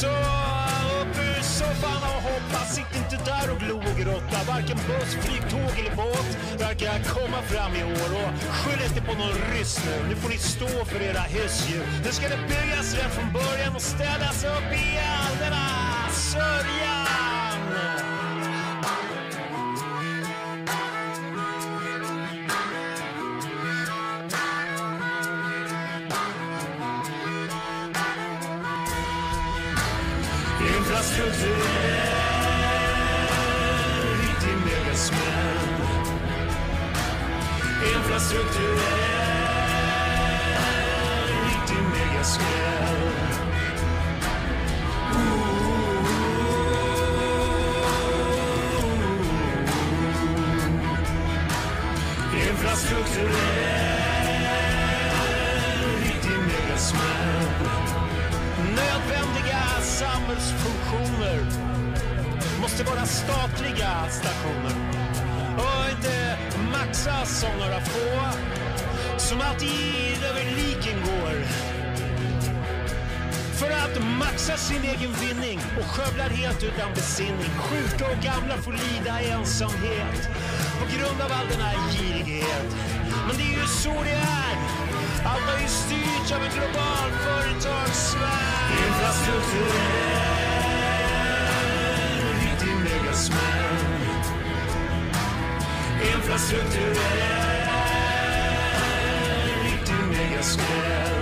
Så upp ur soffan och hoppa, sitt inte där och glo och grotta. Varken buss, flyg, tåg eller båt verkar komma fram i år. Och skyll inte på någon ryss nu, nu får ni stå för era husdjur. Nu ska det byggas rätt från början och städas upp i all denna sörja. Infrastrukturell riktig megasmäll. Infrastrukturell riktig megasmäll. Nödvändiga samhällsfunktioner måste vara statliga stationer och inte maxas av några få som alltid över liken går. För att maxa sin egen vinning och skövlar helt utan besinning. Sjuka och gamla får lida i ensamhet på grund av all den här girighet. Men det är ju så det är. Allt har ju styrts av en global företagssfär. Infrastrukturell, riktig megasmäll. infrastrukturell liegt die Megasquare.